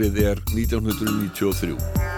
Árið er 1993.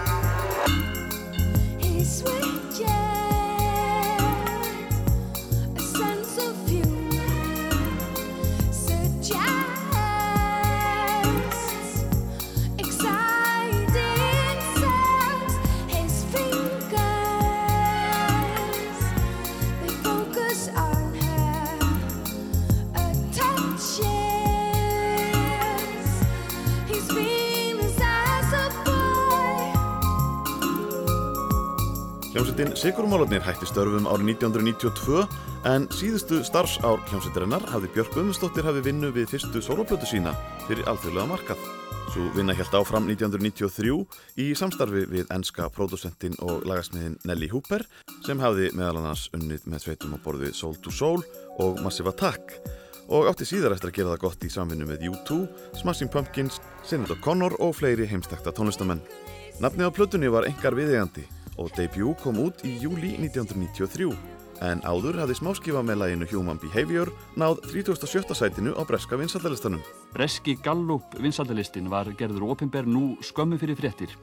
Sigurmálarnir hætti störfum árið 1992 en síðustu starfsár hljómsveitirinnar hafði Björk Guðmundsdóttir hafi vinnu við fyrstu soloplötu sína fyrir alþjóðlega markað. Svo vinna helt áfram 1993 í samstarfi við enska pródusentinn og lagasmiðin Nelly Hooper sem hafði meðal annars unnið með sveitum á borði Soul to Soul og Massive Attack og átti síðar eftir að gera það gott í samvinnu með U2, Smashing Pumpkins, Sinead O'Connor og fleiri heimstakta tónlistamenn. Nafni á plötunni var engar viðegandi og debut kom út í júli 1993 en áður hafði smáskifa með læginu Human Behaviour náð 37. sætinu á breska vinsaldalistanum. Breski Gallup vinsaldalistin var gerður ofinber nú skömmu fyrir fréttir.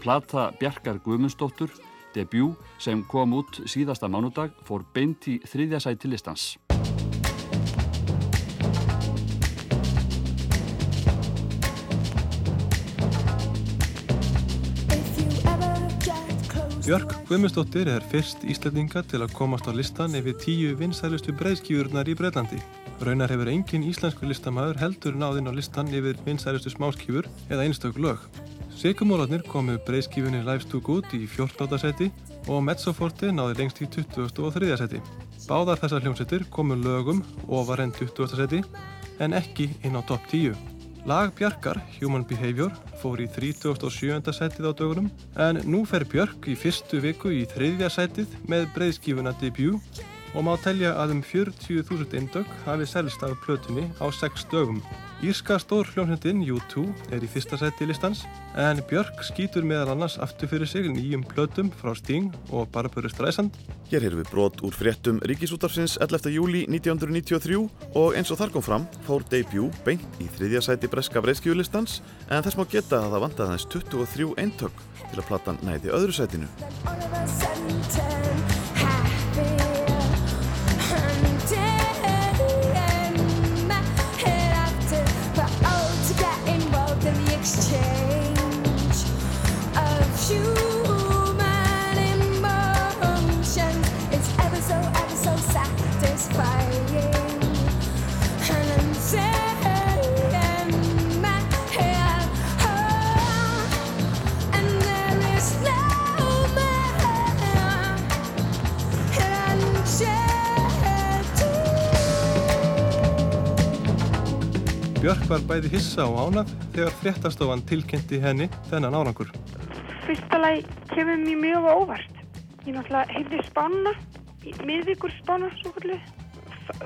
Plata Bjarkar Guðmundsdóttur, debut sem kom út síðasta mánudag, fór beint í þriðja sæti listans. Björk Guðmundsdóttir er fyrst íslendinga til að komast á listan yfir tíu vinsælustu breyðskjúurnar í Breitlandi. Raunar hefur engin íslensku listamæður heldur náðinn á listan yfir vinsælustu smáskjúur eða einstök lög. Sigumólarnir komu breyðskjúunni Lives to Good í 14. seti og Mezzoforti náði lengst í 23. seti. Báðar þessar hljómsettir komu lögum ofar enn 20. seti en ekki inn á topp 10. Lag Bjarkar, Human Behaviour, fór í 37. setið á dögunum en nú fer Björk í fyrstu viku í þriðja setið með breyðskífuna debut og má telja að um 40.000 eindögg hafi selst af plötunni á 6 dögum. Írska stór hljómsendin U2 er í fyrsta seti listans en Björk skýtur meðal annars aftur fyrir sig nýjum plötum frá Sting og Barbara Streisand. Hér heyrðum við brot úr fréttum Ríkisútarsins 11. júli 1993 og eins og þar kom fram fór debut beint í þriðja sæti breska breyðskjúlistans en þess má geta að það vandaði hans 23 eintök til að platan næti öðru sætinu. Björk var bæði hissa og ánað þegar fréttastofan tilkynnti henni þennan árangur. Fyrsta lagi kemur mér mjög á óvart. Ég náttúrulega heyrði spána, miðvíkur spána svo kvöldið.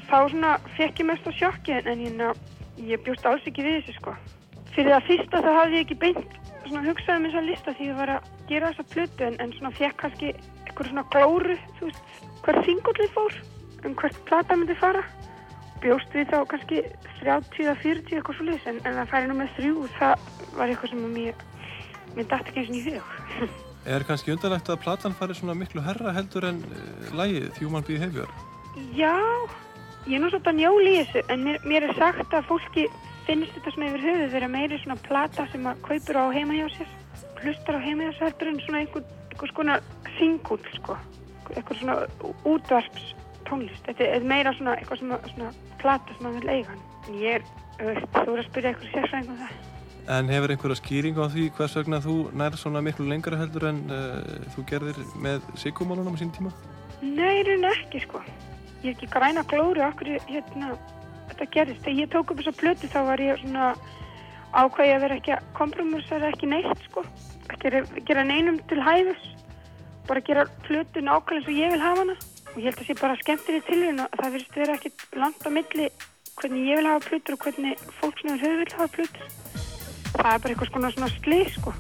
Þá svona fekk ég mest á sjokki en ég, ég bjóst alls ekki við þessu sko. Fyrir það fyrsta þá hafði ég ekki beint svona hugsaði um þessa lista því ég var að gera þessa plötu en, en svona fekk kannski eitthvað svona glóru, þú veist, hvert þingullið fór, um hvert plata myndi fara bjóst við þá kannski 30-40 eitthvað svo leiðis en, en það færi nú með þrjú það var eitthvað sem mér mér dætti ekki eins og nýju hug Er kannski undanlegt að platan fari svona miklu herra heldur en uh, lægið Human Behaviour? Já, ég er nú svolítið njól í þessu en mér, mér er sagt að fólki finnst þetta svona yfir höfuð vera meiri svona plata sem að kaupur á heima hjá sér hlustar á heima hjá sér heldur en svona einhver, einhver skona singull sko eitthvað svona útvarps tónlist. Þetta er meira svona eitthvað svona, svona plata sem maður vil eiga. En ég er, þú er að spyrja eitthvað sérfræðing um það. En hefur einhverja skýring á því hvers vegna þú nær svona miklu lengra heldur en uh, þú gerðir með sigumálunum á sín tíma? Nei, raun ekki sko. ég er ekki græna glóru okkur hérna, þetta gerist. Þegar ég tók upp þessa plötu þá var ég svona ákvæði að vera ekki að kompromissera ekki neitt sko. Að gera neinum til hæfus. Bara gera plötu nákvæmlega eins og ég vil hafa hana. Og ég held að það sé bara skemmtileg tilvíðin að það verðist vera ekkit langt á milli hvernig ég vil hafa plötur og hvernig fólk sem hefur vil hafa plötur. Það er bara eitthvað svona slið sko.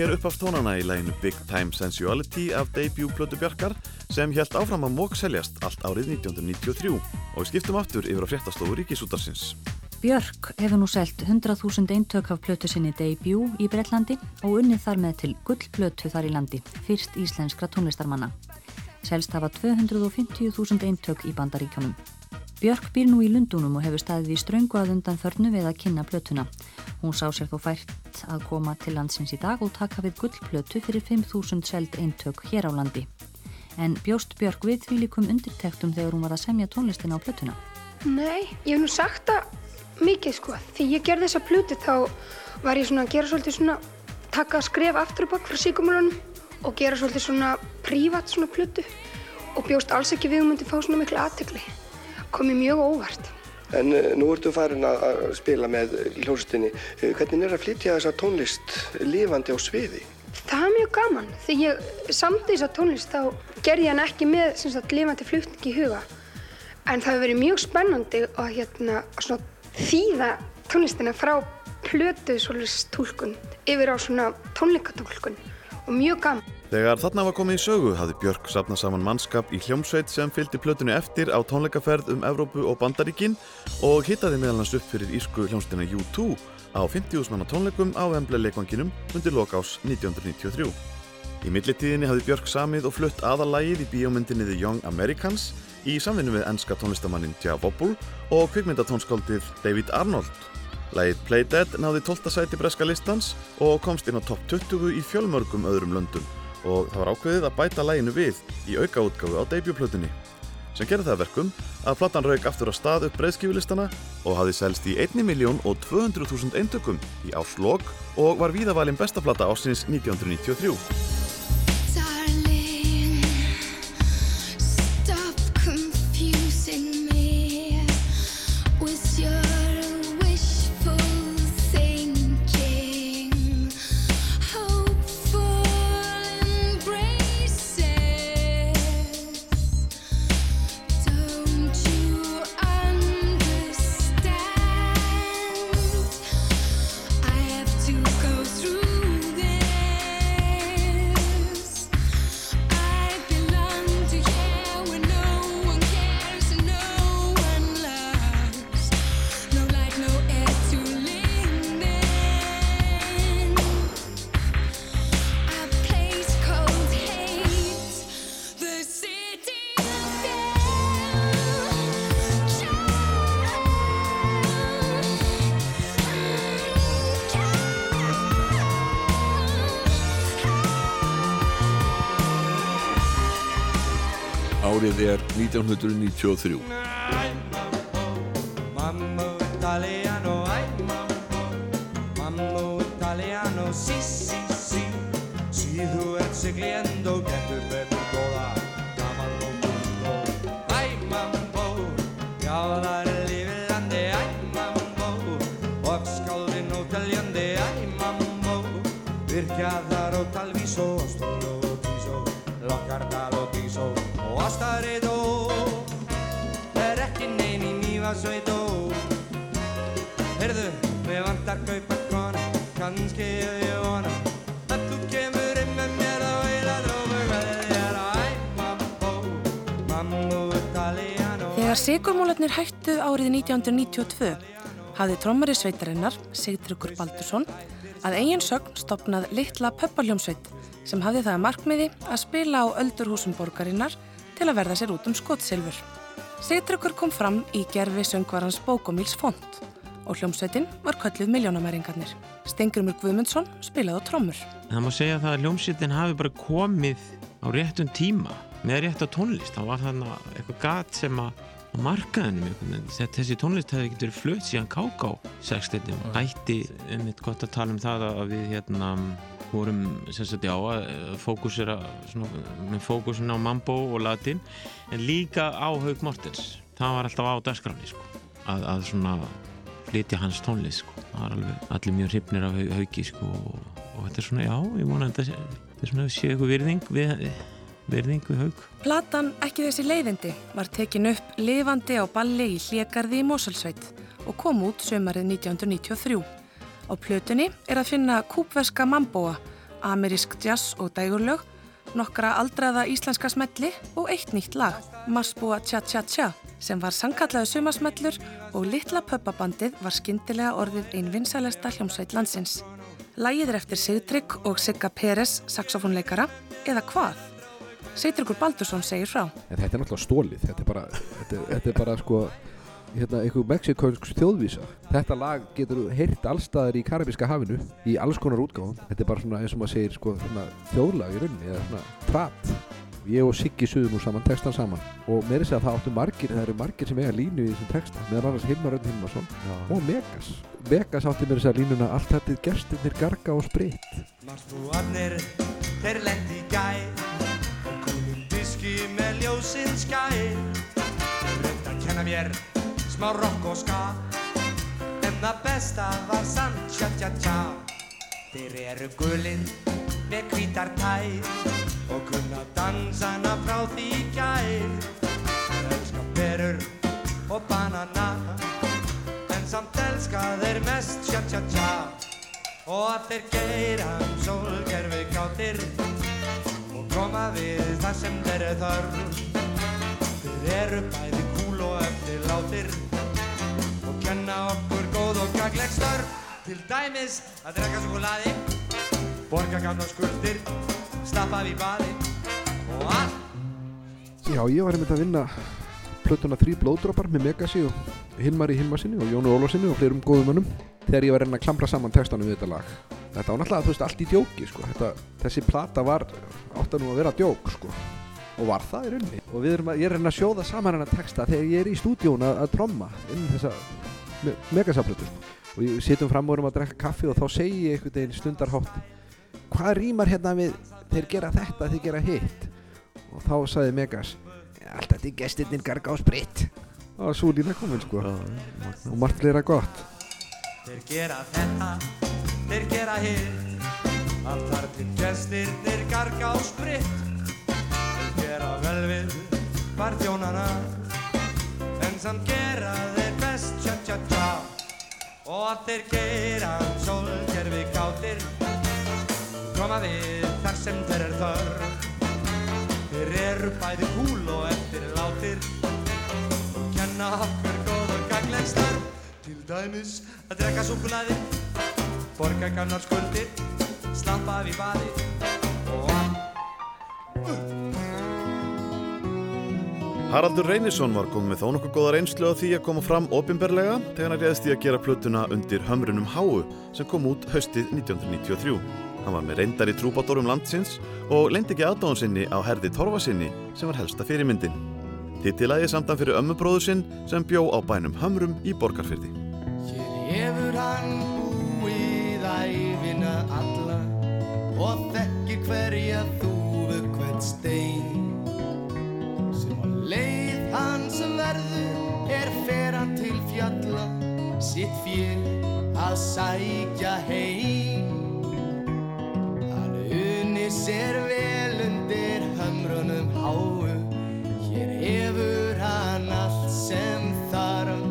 Hér upp af tónana í læginu Big Time Sensuality af debut Plötu Bjarkar sem helt áfram að mók seljast allt árið 1993 og við skiptum aftur yfir á fréttastofu Ríkisútarsins. Björk hefur nú selt 100.000 eintök af plötu sinni debut í Breitlandi og unnið þar með til gullplötu þar í landi, fyrst íslenskra tónlistarmanna. Selst hafa 250.000 eintök í bandaríkjónum. Björk býr nú í Lundunum og hefur staðið í ströngu að undan þörnu við að kynna plötuna. Hún sá sér þó fært að koma til landsins í dag og taka við gullplötu fyrir 5.000 seld eintök hér á landi. En bjóst Björk við því líkum undirtektum þegar hún var að semja tónlistina á plötuna? Nei, ég hef nú sagt það mikið sko. Þegar ég gerði þessa plötu þá var ég svona að gera svolítið svona, taka skref aftur og bakk frá síkumulunum og gera svolítið svona prívat svona plötu og bjóst alls ekki við um að fá svona miklu aðtegli. Komið mjög óvart. En uh, nú ertu farin að, spila með hljómsveitinni. Uh, hvernig er að flytja þessa tónlist lifandi á sviði? Það er mjög gaman. Þegar ég samti þessa tónlist þá gerði ég hann ekki með sagt, lifandi flutning í huga. En það hefur verið mjög spennandi að hérna, þýða tónlistina frá plötu tólkun yfir á svona tónleikatólkun og mjög gaman. Þegar þarna var komið í sögu hafði Björk sapnað saman mannskap í hljómsveit sem fylgdi plötunni eftir á tónleikaferð um Evrópu og Bandaríkin og hittaði meðal hans upp fyrir írsku hljómsveitina U2 á 50.000 manna tónleikum á Embla-leikvanginum undir lokás 1993. Í millitíðinni hafði Björk samið og flutt aðalægið í bíómyndinni The Young Americans í samvinnu við ennska tónlistamannin Tja Bobbul og kvikmyndatónskáldið David Arnold. Lægið Play Dead náði 12. sæti breska listans og komst inn á topp 20 í fjölmörgum öðrum löndum og það var ákveðið að bæta læginu við í aukaútgáfu á debutplötunni sem gerði það verkum að platan rauk aftur á stað upp breyðskífulistana og hafði selst í 1.200.000 eintökum í áslokk og var víðavalinn bestaplata ásins 1993. 1993. að sveit og Herðu, við vantar kaupa kona Kanski ég ég vona Að þú kemur inn með mér og eila drófi Hverðið er að æ, mammo, mammo, italiano. Þegar Sigurmólarnir hættu árið 1992 hafði trommari sveitarinnar, Sigdrugur Baldursson að eigin sögn stopnað litla pöppaljómsveit sem hafði það að markmiði að spila á öldurhúsum borgarinnar til að verða sér út um skotsilfur. Sigtryggur kom fram í gerfi söngvarans Bókomíls font og hljómsveitin var kölluð miljónamæringarnir. Stengurumur Guðmundsson spilaði á trommur. Það má segja það að hljómsveitin hafi bara komið á réttum tíma með rétt á tónlist. Það var þannig eitthvað gat sem að á markaðinum þessi tónlist hefði ekkert verið flutt síðan Káká sextildum ætti um eitt gott að tala um það að við hérna vorum sérstaklega á að fókusera svona, með fókusin á mambo og latin en líka á Haug Mortens það var alltaf á dagskráni sko, að, að svona flytja hans tónlist sko. það var alveg allir mjög hrifnir af Haugi sko, og, og þetta er svona já, ég vona að þetta er svona séu eitthvað virðing við verðing við haug. Platan Ekki þessi leiðindi var tekin upp lifandi á balli í Hlegarði í Mosulsveit og kom út sömarið 1993. Á plötunni er að finna kúpveska mambóa, amerísk jazz og dægurlög, nokkra aldraða íslenska smelli og eitt nýtt lag, Marsbúa Tja Tja Tja, sem var sangkallaðu sumasmellur og litla pöppabandið var skindilega orðið einn vinsælesta hljómsveit landsins. Lægið er eftir Sigtrygg og Sigga Peres, saxofónleikara, eða hvað? Seitryggur Baldursson segir frá. En þetta er náttúrulega stólið, þetta er bara, þetta, þetta er bara sko, hérna, einhver mexikönsk þjóðvísa. Þetta lag getur heyrt allstaðar í Karabíska hafinu í alls konar útgáðum. Þetta er bara svona eins og maður segir sko, svona, þjóðlag í rauninni, eða svona prat. Ég og Siggi suðum nú saman textan saman og með þess að það áttu margir, það eru margir sem eiga línu í þessum texta, meðan annars Hilmar Rönn Hilmarsson og Megas. Megas átti með þess að línuna allt þetta er gestirnir garga og sprit. Marsbúarnir, þeir lendi í gæð diski með ljósinn skæ Rönd að kenna mér smá rock og ska En það besta var samt tja tja tja Þeir eru gulinn með hvítar tær Og kunna dansana frá því gær. Þeir elska berur og banana En samt elska þeir mest tja tja tja Og að þeir geira um sólgerfi gáttir koma við það sem þeir eru þörf. Þeir eru bæði kúl og eftir látir og kenna okkur góð og gagleg störf til dæmis að drekka sjokoladi borga gamla skuldir stappa við baði og allt Já, ég var einmitt að vinna plötuna Þrý blóðdrópar með Megasi og Hilmar í Hilmarsinni og Jónu Ólafsinni og fleirum góðum önum þegar ég var reyna að klamra saman textanum við þetta lag þetta var náttúrulega, þú veist, allt í djóki sko. þetta, þessi plata var átt að nú að vera djók sko. Og var það í rauninni? Og að, ég er að reyna að sjóða saman hennar texta þegar ég er í stúdjón að, að tromma inn þessa me megasaflötu og ég sittum fram og erum að drekka kaffi og þá segi ég einhvern veginn stundarhátt hvað rýmar hérna við? Þeir gera þetta, þeir gera hitt. Og þá saði Megas alltaf þetta er gestirnir garga á spritt og svo lína komin sko. Og margt fleira gott. Þeir gera þetta, þeir gera hitt. Allt þar til gestirnir garga á spritt Þeir gera vel við barþjónana En samt gera þeir best tja tja tja. Og að þeir gera sólgerfi gátir Koma við þar sem þeir er þörf Þeir eru bæði húl og eftir látir Og kenna okkur góð og gagleg starf. Til dæmis að drekka súkulaði Borga gamlar skuldir Slampa við baði Og að Haraldur Reynisson var komið með þó nokkuð góða reynslu á því að koma fram ofinberlega þegar hann reyðist í að gera plötuna undir hömrunum Háu sem kom út haustið 1993. Hann var með reyndar í trúbátorum landsins og leindi ekki aðdáðun sinni á herði Torfasinni sem var helsta fyrirmyndin. Titilæði samtan fyrir ömmubróðu sinn sem bjó á bænum Hömrum í Borgarfyrði. Hér hefur hann búið æfina alla og þekkir hverja þúfu hvern stein leið hans verður er fer hann til fjalla sitt fér að sækja heim. Hann unni sér vel undir hömrunum háu hér hefur hann allt sem þarf.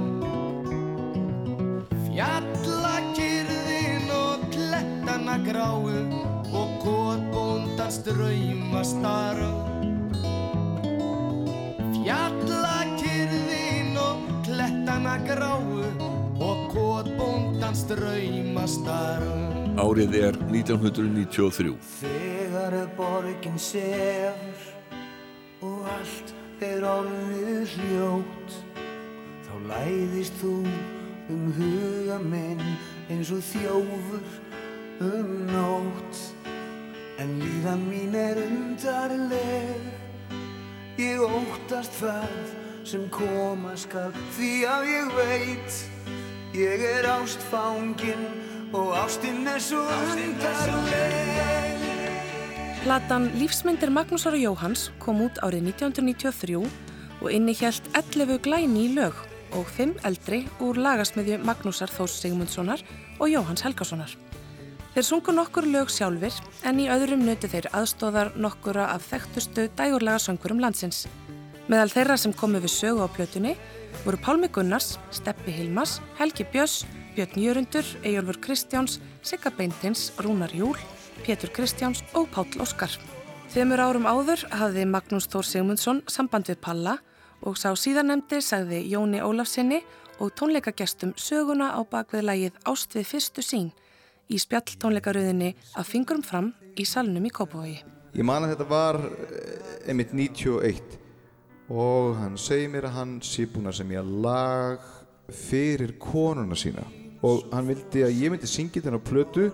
Fjallakyrðin og klettana gráu og kotbóndans drauma starf Fjallakyrðin sína gráu og kotbóndans draumastarf Árið er 1993. Þegar borgin sefur og allt er orðið hljótt þá læðist þú um huga minn eins og þjófur um nótt. En líðan mín er undarleg ég óttast það sem koma skal því að ég veit ég er ástfangin og ástinn er svo undarleg Platan Lífsmyndir Magnúsar og Jóhanns kom út árið 1993 og innihjælt 11 glæni í lög og 5 eldri úr lagasmiðju Magnúsar Þós Sigmundssonar og Jóhanns Helgasonar. Þeir sungu nokkur lög sjálfur en í öðrum nötu þeir aðstóðar nokkura af þekktustu dægurlega söngurum landsins. Meðal þeirra sem komu við sögu á plötunni voru Pálmi Gunnars, Steppi Hilmas, Helgi Björns, Björn Jörundur, Eyjólfur Kristjáns, Sigga Beintins, Rúnar Júl, Pétur Kristjáns og Páll Óskar. Þemur árum áður hafði Magnús Þór Sigmundsson samband við Palla og sá síðanemdi sagði Jóni Ólafsinni og tónleikagestum söguna á bakveðlægið Ást við fyrstu sín í spjall tónleikaröðinni að fingurum fram í salnum í Kópavogi. Ég man að þetta var eh, einmitt 91 og hann segir mér að hann sé búinn að semja lag fyrir konuna sína. Og hann vildi að ég myndi syngja þennan plötu.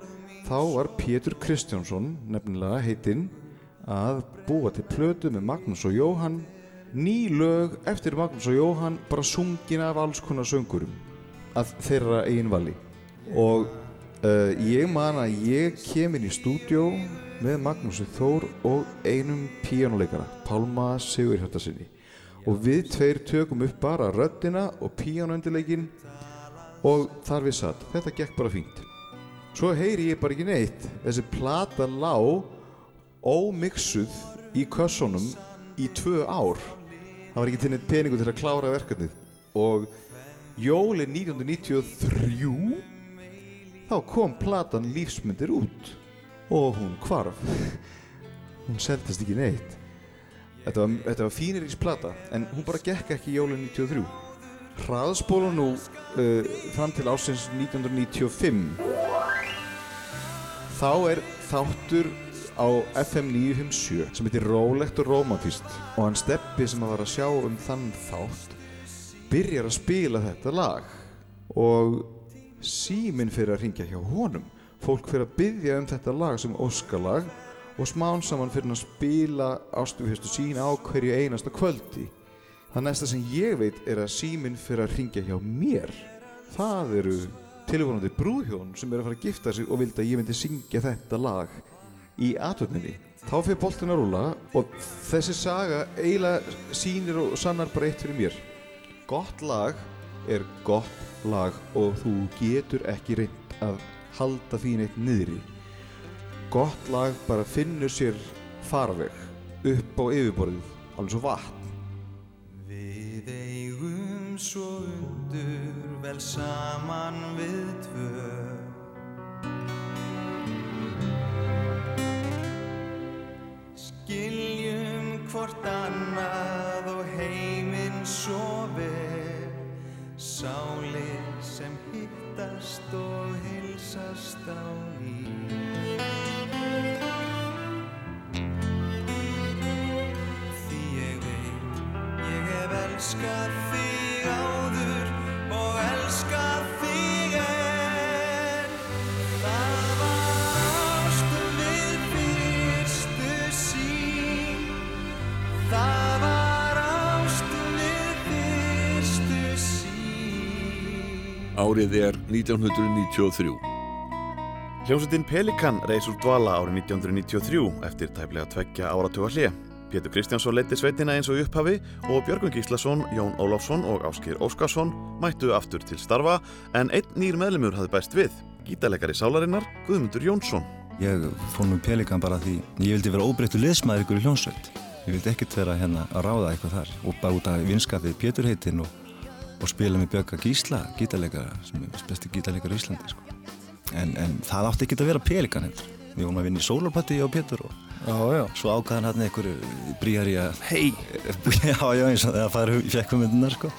Þá var Pétur Kristjánsson nefnilega heitinn að búa til plötu með Magnús og Jóhann. Ný lög eftir Magnús og Jóhann bara sungin af alls konar söngurum að þeirra eigin vali. Og uh, ég man að ég kem inn í stúdjó með Magnúsi Þór og einum píjánuleikara Pálma Sigurhjartasinni og við tveir tökum upp bara röddina og píjánuendileikin og þar við satt, þetta gekk bara fínt. Svo heyri ég bara ekki neitt. Þessi plata lá ómiksuð í kössunum í tvö ár. Það var ekki til neitt peningu til að klára verkefnið. Og jólin 1993 þá kom platan lífsmyndir út og hún hvarf. Hún seldast ekki neitt. Þetta var, þetta var fínirins plata en hún bara gekk ekki jólin 93 hraðspóla nú uh, fram til ásins 1995 þá er þáttur á FM 957 sem heitir Rólegt og Rómatíst og hann steppi sem að var að sjá um þann þátt byrjar að spila þetta lag. Og síminn fyrir að ringja hjá honum. Fólk fyrir að byggja um þetta lag sem óskalag og smán saman fyrir að spila ástufjöstu sín á hverju einasta kvöldi. Það næsta sem ég veit er að síminn fyrir að ringja hjá mér. Það eru tilvonandi brúðhjón sem er að fara að gifta sig og vildi að ég myndi syngja þetta lag í atvöldinni þá fyrir boltin að rúla og þessi saga eiginlega sýnir og sannar bara eitt fyrir mér. Gott lag er gott lag og þú getur ekki reynd að halda þín eitt niðri. Gott lag bara finnur sér farveg upp á yfirborðið alveg svo vatn. Við eigum svo undur vel saman við tvö. Skiljum hvort annað og heiminn svo vel Sálir sem hittast og hilsast á ný. Ég hef elskað þig áður og elskað þig Árið er 1993. Hljómsveitin Pelikan reys úr dvala árið 1993 eftir tæplega tveggja áratuga hlið. Pétur Kristjánsson leiti sveitina eins og í upphafi og Björgun Gíslason, Jón Ólafsson og Áskir Óskarsson mættu aftur til starfa en einn nýr meðlumur hafði bæst við, gítarleikari sálarinnar Guðmundur Jónsson. Ég fór nú Pelikan bara því ég vildi vera óbreyttu liðsmaður ykkur í hljónsveit. Ég vildi ekkert vera hérna að ráða eitthvað þar og bara út af vinskapið Pétur heitinn og, og spila með Björga Gísla, gítarleikara, sem er besti gítarleikar í Íslandi. Sko. En, en það átti ekki að vera Pelikan heldur. Við vorum að vinna í sólapatti á Pétur og já, já. svo ákvaðan hann einhver bríjar í að hei, já já eins og það fara í fjekkvumyndunar sko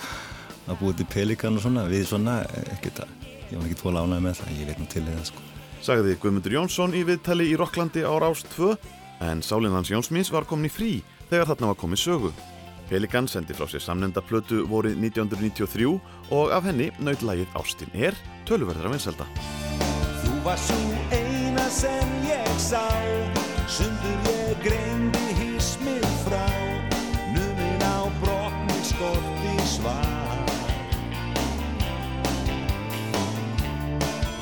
að búið til pelikan og svona, við svona ekkert að, ég var ekki tvola ánægð með það, ég veit nú til eða sko. Sagði Guðmundur Jónsson í viðtali í Rokklandi á Rás 2 en sálinn hans Jónsmins var komin í frí þegar þarna var komið sögu. Pelikan sendi frá sér samnenda plötu vorið 1993 og af henni naut lagið Ástin er töluverðar af vinselda. Þú var svo eina sem ég sá. Sundur ég greindi hísmið frá. Numin á brotni skorti svar.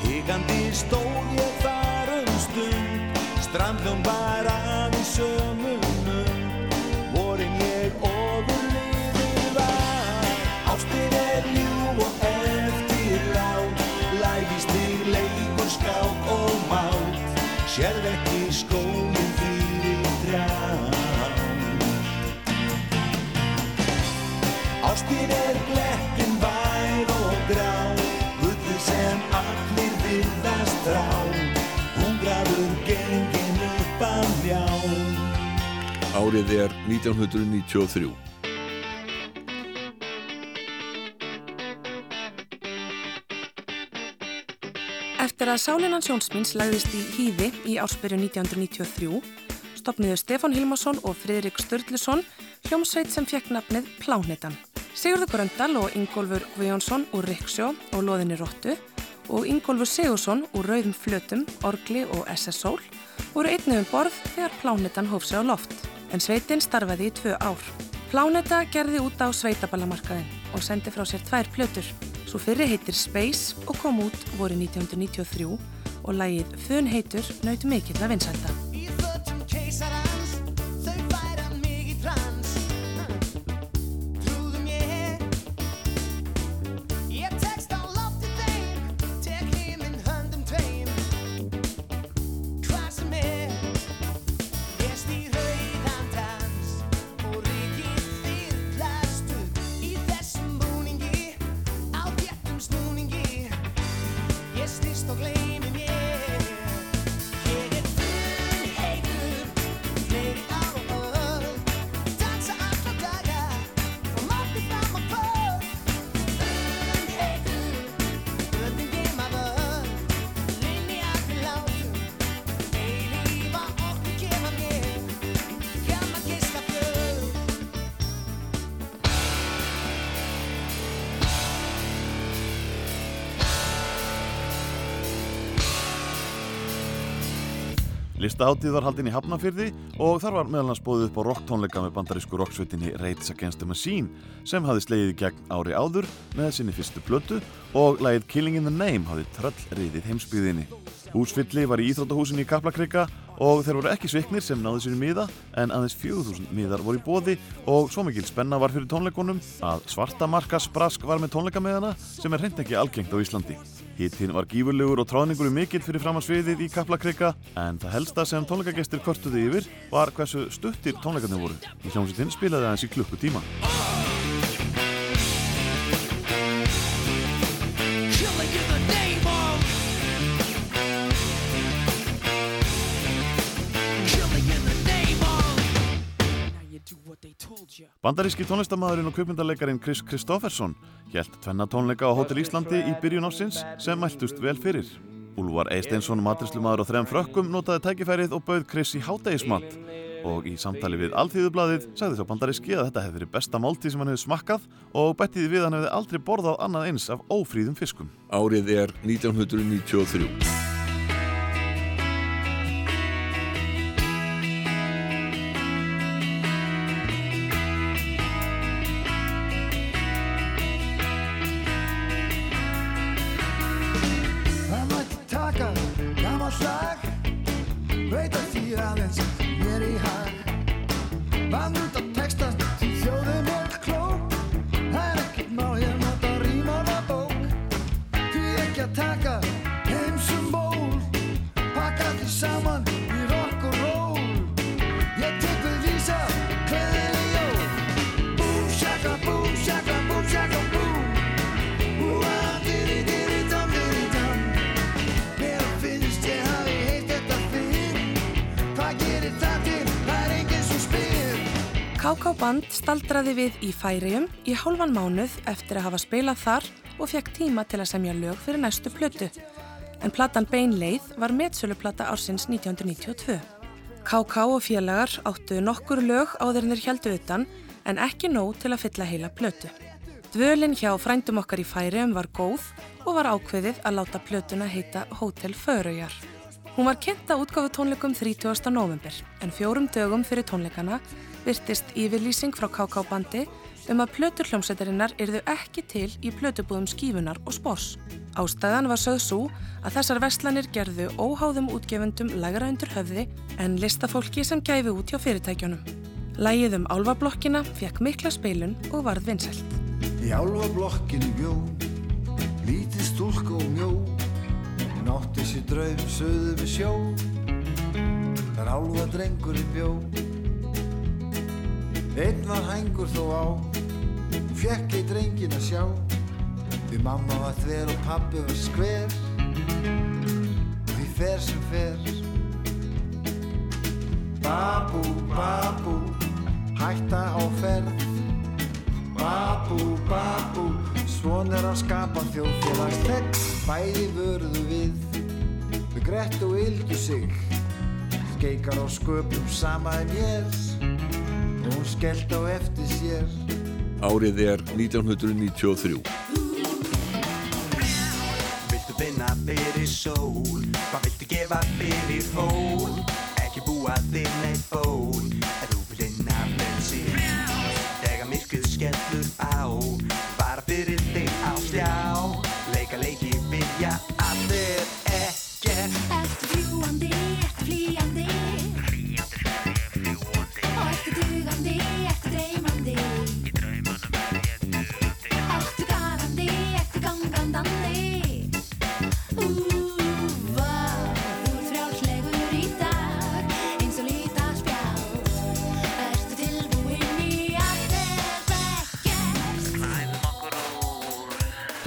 Higandi stóð ég þar um stund. Strandljón var Sérð ekki skólinn fyrir trjám. Ástin er glettin vær og grá Gullið sem allir virðast þrá Hungraður gengin upp að ljá. Árið er 1993. Eftir að Sálinan Sjónsmins lagðist í hýði í ársbyrju 1993 stopniðu Stefán Hilmarsson og Fridrik Sturluson hljómsveit sem fekk nafnið Plánetan. Sigurður Gröndal og Ingólfur Guðjónsson úr Riksjó og Loðinni Róttu og Ingólfur Sigursson úr Rauðum Flötum, Orgli og SS-sól voru einnig um borð þegar Plánetan hóf sig á loft, en sveitin starfaði í tvö ár. Pláneta gerði út á sveitaballamarkaðin og sendi frá sér tvær plötur. Svo fyrri heitir Space og kom út voru 1993 og lagið Fun heitur naut mikill að vinsælda. Listaháttið var haldin í Hafnafyrði og þar var meðal hans bóðið upp á rocktónleika með bandarísku rocksveitinni Raids Against the Machine sem hafði slegið í gegn ári áður með sinni fyrstu plötu og lagið Killing in the Name hafði tröllriðið heimsbyðinni. Húsfylli var í Íþróttahúsinni í Kaplakrika og þeir voru ekki sviknir sem náðu sér miða en aðeins 4000 miðar voru í bóði og svo mikil spenna var fyrir tónleikunum að svarta markas brask var með tónleikameðana sem er hreint ekki algengt á Íslandi. Hittinn var gífurlegur og tráðningur mikill fyrir framansviðið í Kaplakrika en það helsta sem tónleikagestir kvörtuði yfir var hversu stuttir tónleikarnir voru. Í hljómsveitin spilaði aðeins í klukkutíma. Bandaríski tónlistamæðurinn og kvipmyndalegarin Chris Kristofferson hjælt tvenna tónleika á Hotel Íslandi í byrjun ársins sem mæltust vel fyrir. Úlvar Eisteinsson, matrislumadur og þrem frökkum notaði tækifærið og bauð Chris í hátægismat og í samtali við Alþýðublaðið sagði þá bandaríski að þetta hefði verið besta máltíð sem hann hefði smakkað og bettiði við hann hefði aldrei borðað annað eins af ófríðum fiskum. Árið er 1993. staldraði við í Færium í hálfan mánuð eftir að hafa spilað þar og fekk tíma til að semja lög fyrir næstu plötu. En platan Bein leið var metsöluplata ársins 1992. KK og félagar áttu nokkur lög áður en þeir heldu utan en ekki nóg til að fylla heila plötu. Dvölin hjá frændum okkar í Færium var góð og var ákveðið að láta plötuna heita Hotel Föraujar. Hún var kynnt á útgáfu tónleikum 30. november en fjórum dögum fyrir tónleikana virtist yfirlýsing frá KK bandi um að plötur hljómsveitarinnar yrðu ekki til í plötubúðum skífunar og spors. Ástæðan var sögð svo að þessar vestlanir gerðu óháðum útgefundum lægra undir höfði en listafólki sem gæfi út hjá fyrirtækjunum. Lægið um álfablokkina fekk mikla speilun og varð vinsælt. Í álfablokkinu bjó, lítið stúlk og mjó, átti sér draum söðu við sjó, þar álfa drengurinn bjó. Einn var hængur þó á, hún fekk ei drengin að sjá, því mamma var þver og pappi var skver, því fer sem fer. Babú, babú, hætta á ferð, babú, babú, svon er að skapa þjóðfélagstegn, bæði vörðu við, við grett og yldu sig, skeikar á sköpum sama en ég, hún skellt á eftir sér. Árið er 1993. Viltu finna fyrir sól? Hvað viltu gefa fyrir hól Ekki búa þér neitt ból En þú vil finna frelsi Þegar myrkrið skellur á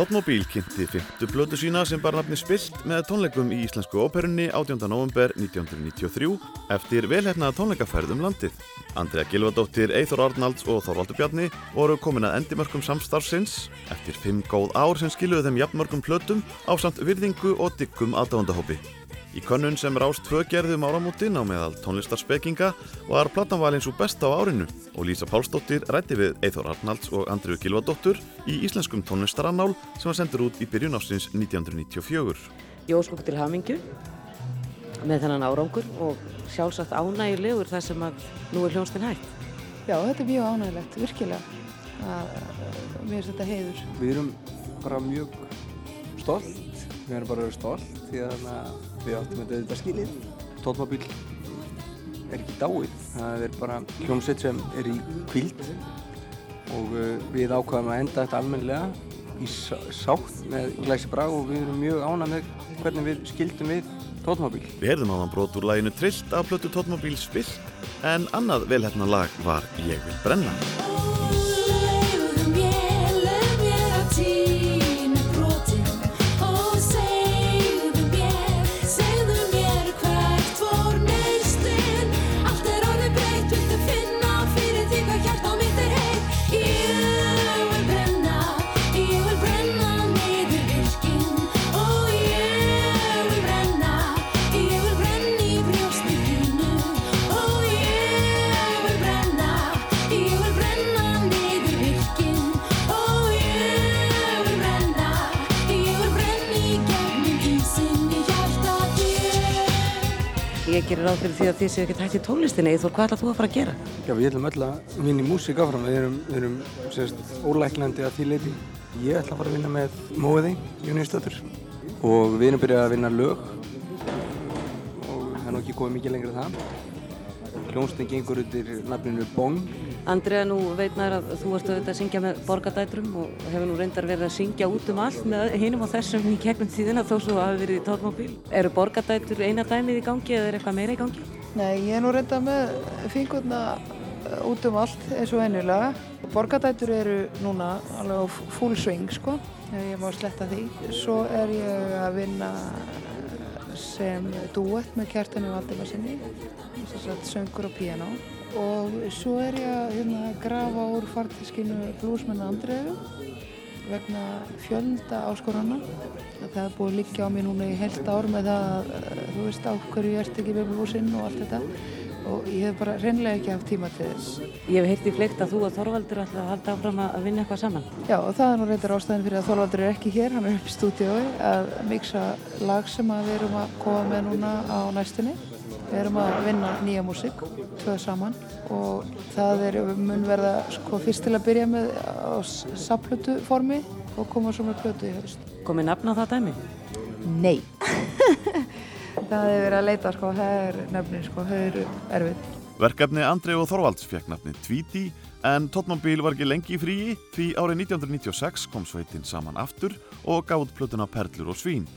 Tóttmóbíl kynnti fymtu blödu sína sem bar nafni Spilt með tónleikum í Íslensku óperunni 18. november 1993 eftir velhefnaða tónleikaferð um landið. Andrea Gilvadóttir, Eithor Arnalds og Þorvaldur Bjarni voru komin að endimörkum samstarfsins eftir fimm góð ár sem skiluðu þeim jafnmörgum plötum á samt virðingu og diggum aðdándahópi. Í könnun sem rást tvö gerðum áramótin á meðal tónlistarspekinga var platan valinn svo besta á árinu og Lísa Pálsdóttir rætti við Eithor Arnalds og Andriu Gilvadóttur í íslenskum tónlistarannál sem var sendur út í byrjun ásins 1994. Ég óskum til hamingju með þennan árangur og sjálfsagt ánægilegur þar sem að nú er hljónstinn hægt. Já, þetta er mjög ánægilegt, virkilega. Að, mér er þetta heiður. Við erum bara mjög stolt, við erum bara stolt því að við áttum þetta auðvitað skilið. Tóttmóbíl er ekki dáið, það er bara hljómsveit sem er í kvíld og uh, við ákvaðum að enda þetta almennilega í sá- sátt með glæsi brag og við erum mjög ánað með hvernig við skildum við Tóttmóbíl. Við heyrðum áðan brot úr læginu Trillt af plötu Tóttmóbíl Spilt en annað velhætna lag var Ég vil brenna. Gerir ráð fyrir því að þið séu ekkert hægt í tónlistinni, Eithor, hvað ætlað þú að fara að gera? Já, við ætlum öll að vinna í músík áfram, við erum, við erum sérst, ólæknandi að því leiti. Ég ætla að fara að vinna með Móði, Jónísdóttur og við erum byrjað að vinna lög og það er ekki komið mikið lengra það. Hljónstin gengur undir nafninu Bong. Andrea, nú veit maður að þú ert auðvitað að syngja með borgadætrum og hefur nú reyndar verið að syngja út um allt með hinum og þessum í gegnum tíðina þó svo hafi verið í tóttmóbíl. Eru borgadætur eina dæmið í gangi eða er eitthvað meira í gangi? Nei, ég er nú reynda með fingurna uh, út um allt eins og venjulega. Borgadætur eru núna alveg á full swing, sko, ef ég má sletta því. Svo er ég að vinna sem duett með kjartanu Valdimarsinni, söngur og piano. og svo er ég að hérna, grafa úr fartiskinu blúsmenn Andreu vegna fjölda áskorana það er búið að liggja á mér núna í heilt ár með það að eh, þú veist á hverju ég ert ekki með blúsinn og allt þetta og ég hef bara reynlega ekki haft tíma til þess Ég hef heyrt í fleikt að þú og Þorvaldur ætla að halda áfram að vinna eitthvað saman. Já og það er nú reyndar ástæðin fyrir að Þorvaldur er ekki hér, hann er upp í stúdíói að mixa lag sem að við erum að koma með núna á næstunni við erum að vinna nýja músík tvö saman og það er mun verða sko fyrst til að byrja með á saplutu formi og koma svo með plötu í haust Komið nafn á það dæmi? Nei Það hefur verið að leita sko, það er nefnin sko, það eru erfið Verkefni Andrei og Þorvalds fekk nafni Tweety en Tottenham var ekki lengi í fríi því árið 1996 kom sveitin saman aftur og út plötuna Perlur og Svín.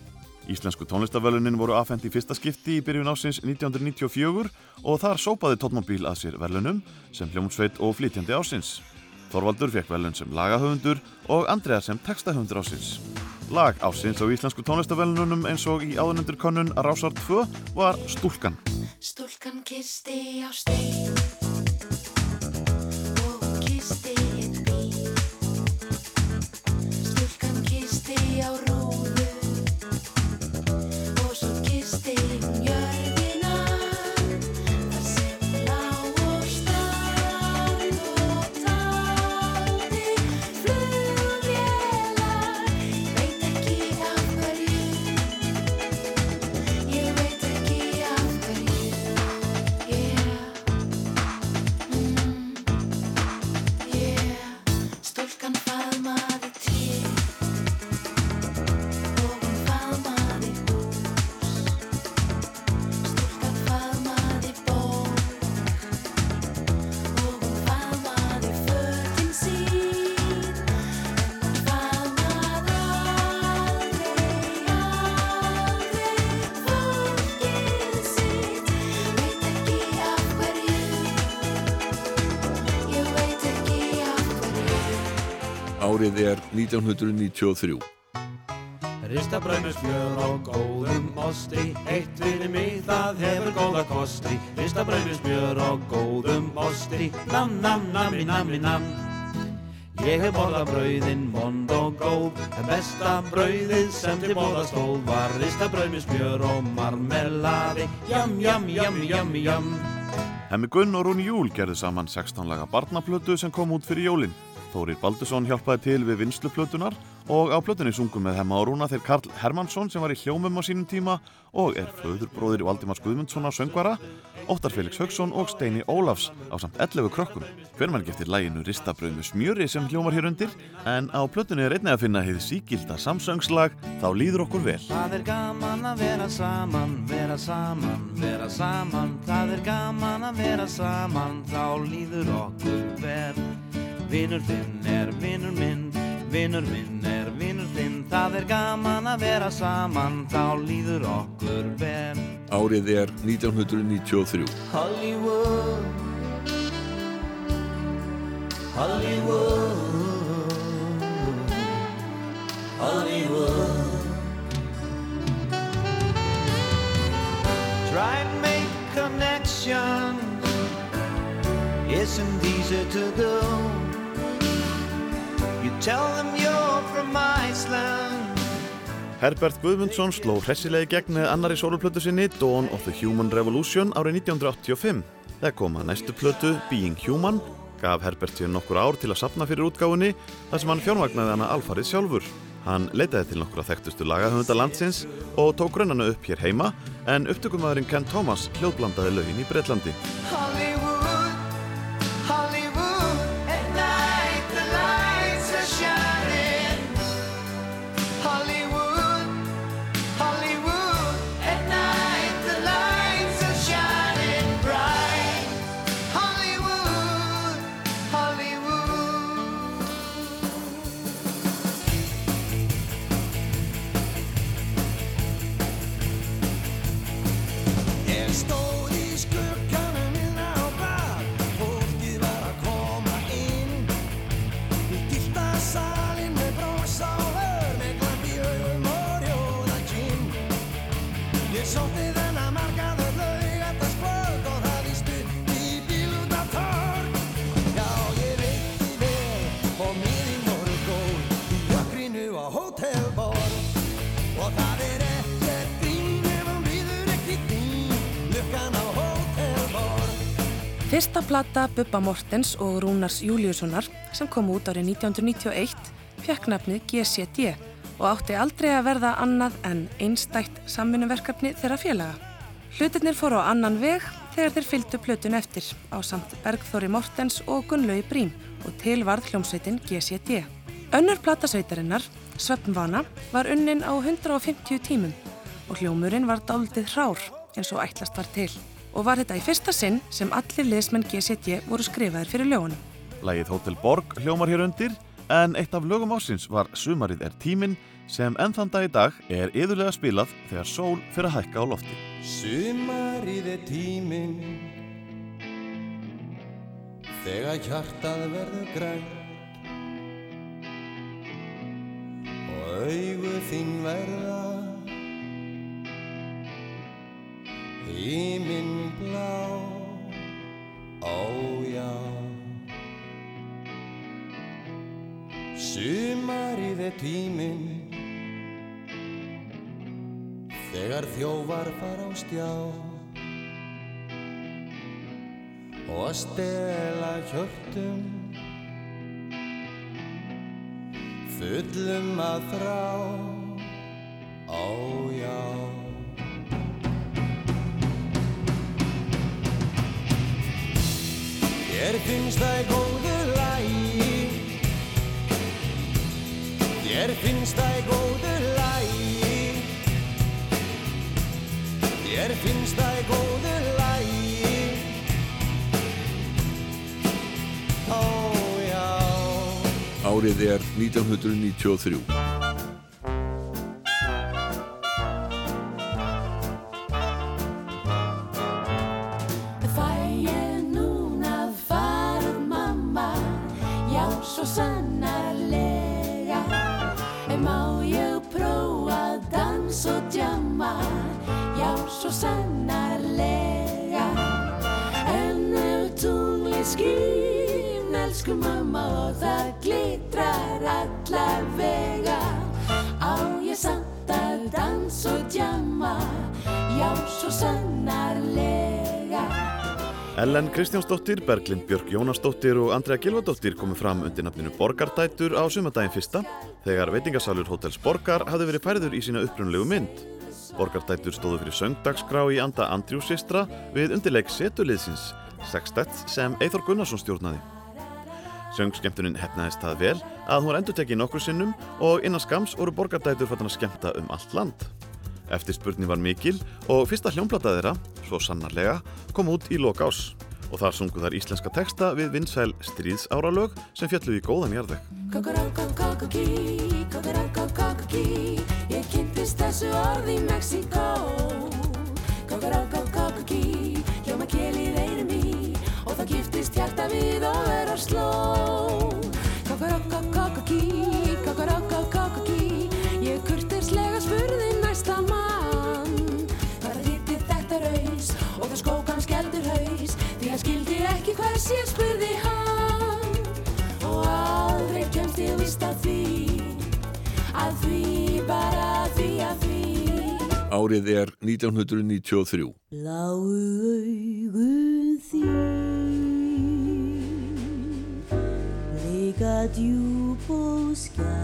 Íslensku tónlistavölunin voru afhend í fyrsta skipti í byrjun ásins 1994 og þar sópaði Tottenham að sér verlunum sem hljómsveit og flytjandi ásins. Þorvaldur fekk velun sem lagahöfundur og Andrea sem textahöfundur ásins. Lag ásins á íslensku tónlistavölunum eins og í áðunundur konun Rásar 2 var Stúlkan. Stúlkan kisti á stein og kisti einn bíl Stúlkan kisti á rúðu Árið er 1993. Ristabrauð með smjör og góðum osti Eitt fyrir mig það hefur góða kosti Ristabrauð með smjör og góðum osti Nam, nam, nami, nami, nam Ég hef borðað brauðin vond og góð En besta brauðið sem til bóða stóð Var ristabrauð með smjör og marmelaði Jam, jam, jam, jam, jam Hemmi Gunn og Rúni Júl gerðu saman 16 laga barnaplötu sem kom út fyrir jólin. Þórir Baldursson hjálpaði til við vinsluplötunar og á plötunni sungum með Hemma og Rúna þeir Karl Hermansson sem var í hljómum á sínum tíma og er föðurbróðir Valdimars Guðmundssonar söngvara, Óttar Felix Haugsson og Steini Ólafs á samt 11 krökkum. Hver mann geftir læginu Ristabröð með smjöri sem hljómar hér undir en á plötunni er einnig að finna hið síkilda samsöngslag Þá líður okkur vel. Það er gaman að vera saman, vera saman, vera saman Það er gaman að vera saman, þá líður okkur vel Vinur þinn er vinur minn, vinur minn er vinur þinn. Það er gaman að vera saman, þá líður okkur vel. Árið er 1993. Hollywood Hollywood Hollywood. Try and make connections. Isn't easy to do Herbert Guðmundsson sló hressilegi gegn annari sóluplötu sinni Dawn of the Human Revolution árið 1985. Þegar kom að næstu plötu Being Human gaf Herbert sér nokkur ár til að sapna fyrir útgáfunni þar sem hann fjármagnaði hana alfarið sjálfur. Hann leitaði til nokkura þekktustu lagahöfunda landsins og tók grönnana upp hér heima en upptökumæðurinn Ken Thomas hljóðblandaði lögin í Breitlandi. Fyrsta plata Bubba Mortens og Rúnars Júliussonar sem kom út árið 1991 fekk nafnið GCD og átti aldrei að verða annað en einstætt samvinnumverkefni þeirra félaga. Hlutirnir fóru á annan veg þegar þeir fylgdu plötun eftir á samt Bergþóri Mortens og Gunnlaui Brím og til varð hljómsveitin GCD. Önnur platasveitarinnar, Svefnvana, var unnin á 150 tímum og hljómurinn var dáldið hrár eins og ætlast var til. Og var þetta í fyrsta sinn sem allir liðsmenn GCD voru skrifaðir fyrir lögunum. Lægið Hotel Borg hljómar hér undir en eitt af lögum ásins var Sumarið er tíminn sem enn þann dag í dag er yðurlega spilað þegar sól fyrir að hækka á lofti. Sumarið er tíminn Þegar hjartað verður grænt Og augu þín verða Híminn blá Ó já. Sumarið er tíminn. Þegar þjófar fara á stjá. Og að stela hjörtum. Fullum að þrá. Ó já Þér finnst það í góðu lagi? Þér finnst það í góðu lagi? Þér finnst það í góðu lagi? Ó já. Árið er 1993. Ellen Kristjánsdóttir, Berglind Björk Jónasdóttir og Andrea Gilvadóttir komu fram undir nafninu Borgardætur á sumardaginn fyrsta þegar veitingasalur Hotels Borgar hafði verið færður í sína upprunlegu mynd. Borgardætur stóðu fyrir söngdagskrá í anda Andrew Sistra við undirleik setuliðsins Sextett sem Eithor Gunnarsson stjórnaði. Söngskemtunin hefnaðist það vel að hún var endur tekið nokkur sinnum og innan skams voru Borgardætur fattan að skemta um allt land. Eftirspurning var mikil og fyrsta hljómblata þeirra, svo sannarlega, kom út í lok ás og þar sungu þar íslenska texta við vinsæl stríðsáralög sem fjallu í góðan kokorokokokokí Ég kynntist þessu orði í Mexíkó. Kokorokokokokí, hljóma kelið einum í Og það giftist hjarta við og vera sló. Kokorokokokokí ég spurði hann. Og aldrei kemst ég vist að því Að því, bara að því, að því. Árið er 1993. Bláu augun þín Leika djúb og skæ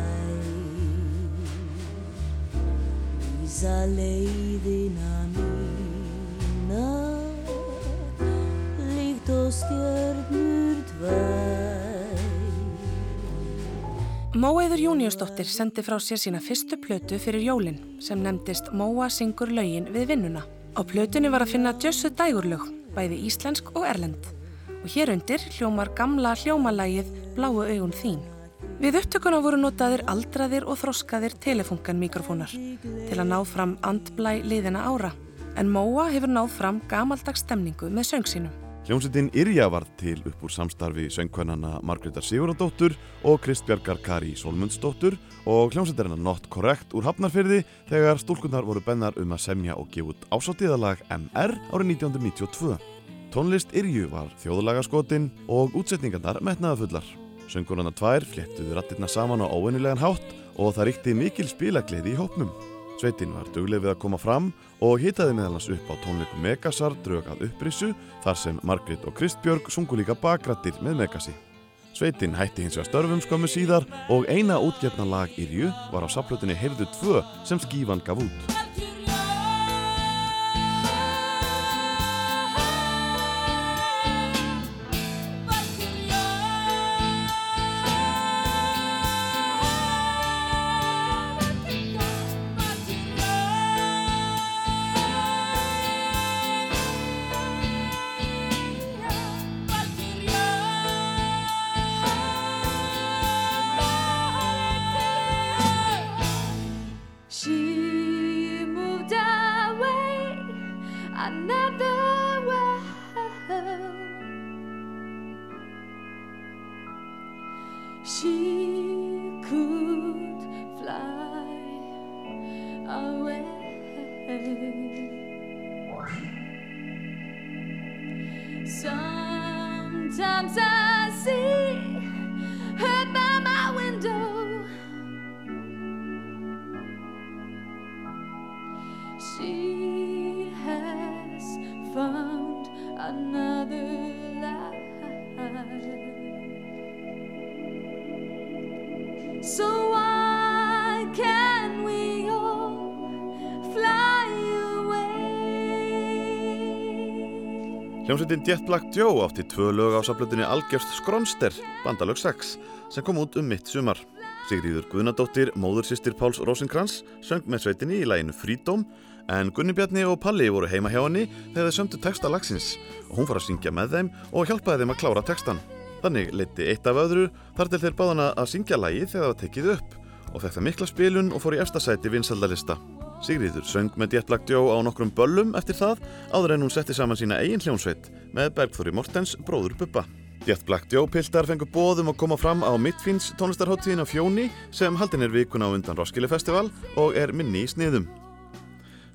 Vísa leiðina mína og stjörnur tvær Móeður Júniusdóttir sendi frá sér sína fyrstu plötu fyrir jólin sem nefndist Móa syngur lögin við vinnuna. Á plötunni var að finna djössu dægurlög, bæði íslensk og erlend. Og hér undir hljómar gamla hljómalægið Bláu augun þín. Við upptökuna voru notaðir aldraðir og þroskaðir telefunkan mikrofónar til að ná fram andblæ liðina ára. En Móa hefur náð fram gamaldags stemningu með söng sínum. Hljómsveitin Irja varð til upp úr samstarfi söngkvennana Margreðar Sigurðardóttur og Kristbjargar Kari Solmundsdóttur og hljómsveitarina Not Correct úr Hafnarfyrði þegar stúlkunar voru bennar um að semja og gefa út ásáttíðalag MR árið 1992. Tónlist Irju var þjóðlagaskotin og útsetningarnar metnaðafullar. Söngkonarna tvær fléttuðu rattirna saman á óvennilegan hátt og það ríkti mikil spilagleði í hópnum. Sveitin var dugleg við að koma fram og hitaði meðalans upp á tónleikum Megasar drög að upprissu þar sem Margrét og Kristbjörg sungu líka bakrættir með Megasi. Sveitin hætti hins vegar störfum skömmu síðar og eina útgefna lag Írju var á saplutinni Heyrðu 2 sem skífan gaf út. Hljómsveitin Jet Black Joe átti tvö lög á saplutinni Algjörst Skronster, bandalög 6, sem kom út um mitt sumar. Sigríður Guðnadóttir, móðursýstir Páls Rosenkrantz, söng með sveitinni í læginu Freedom, en Gunni Bjarni og Palli voru heima hjá henni þegar þeir sömdu texta lagsins og hún fór að syngja með þeim og hjálpaði þeim að klára textan. Þannig leiti eitt af öðru þar til þeir báðana að syngja lægi þegar það tekið upp og það mikla spilun og fór í efstasæti vinsaldalista. Sigríður söng með Joe á nokkrum böllum eftir það áður en hún setti saman sína eigin hljómsveit með Bergþóri Mortens bróður Bubba. Joe piltar fengur bóðum að koma fram á Midfins tónlistarháttíðin á Fjóni sem haldin er vikuna á undan Roskilde Festival og er minni í sniðum.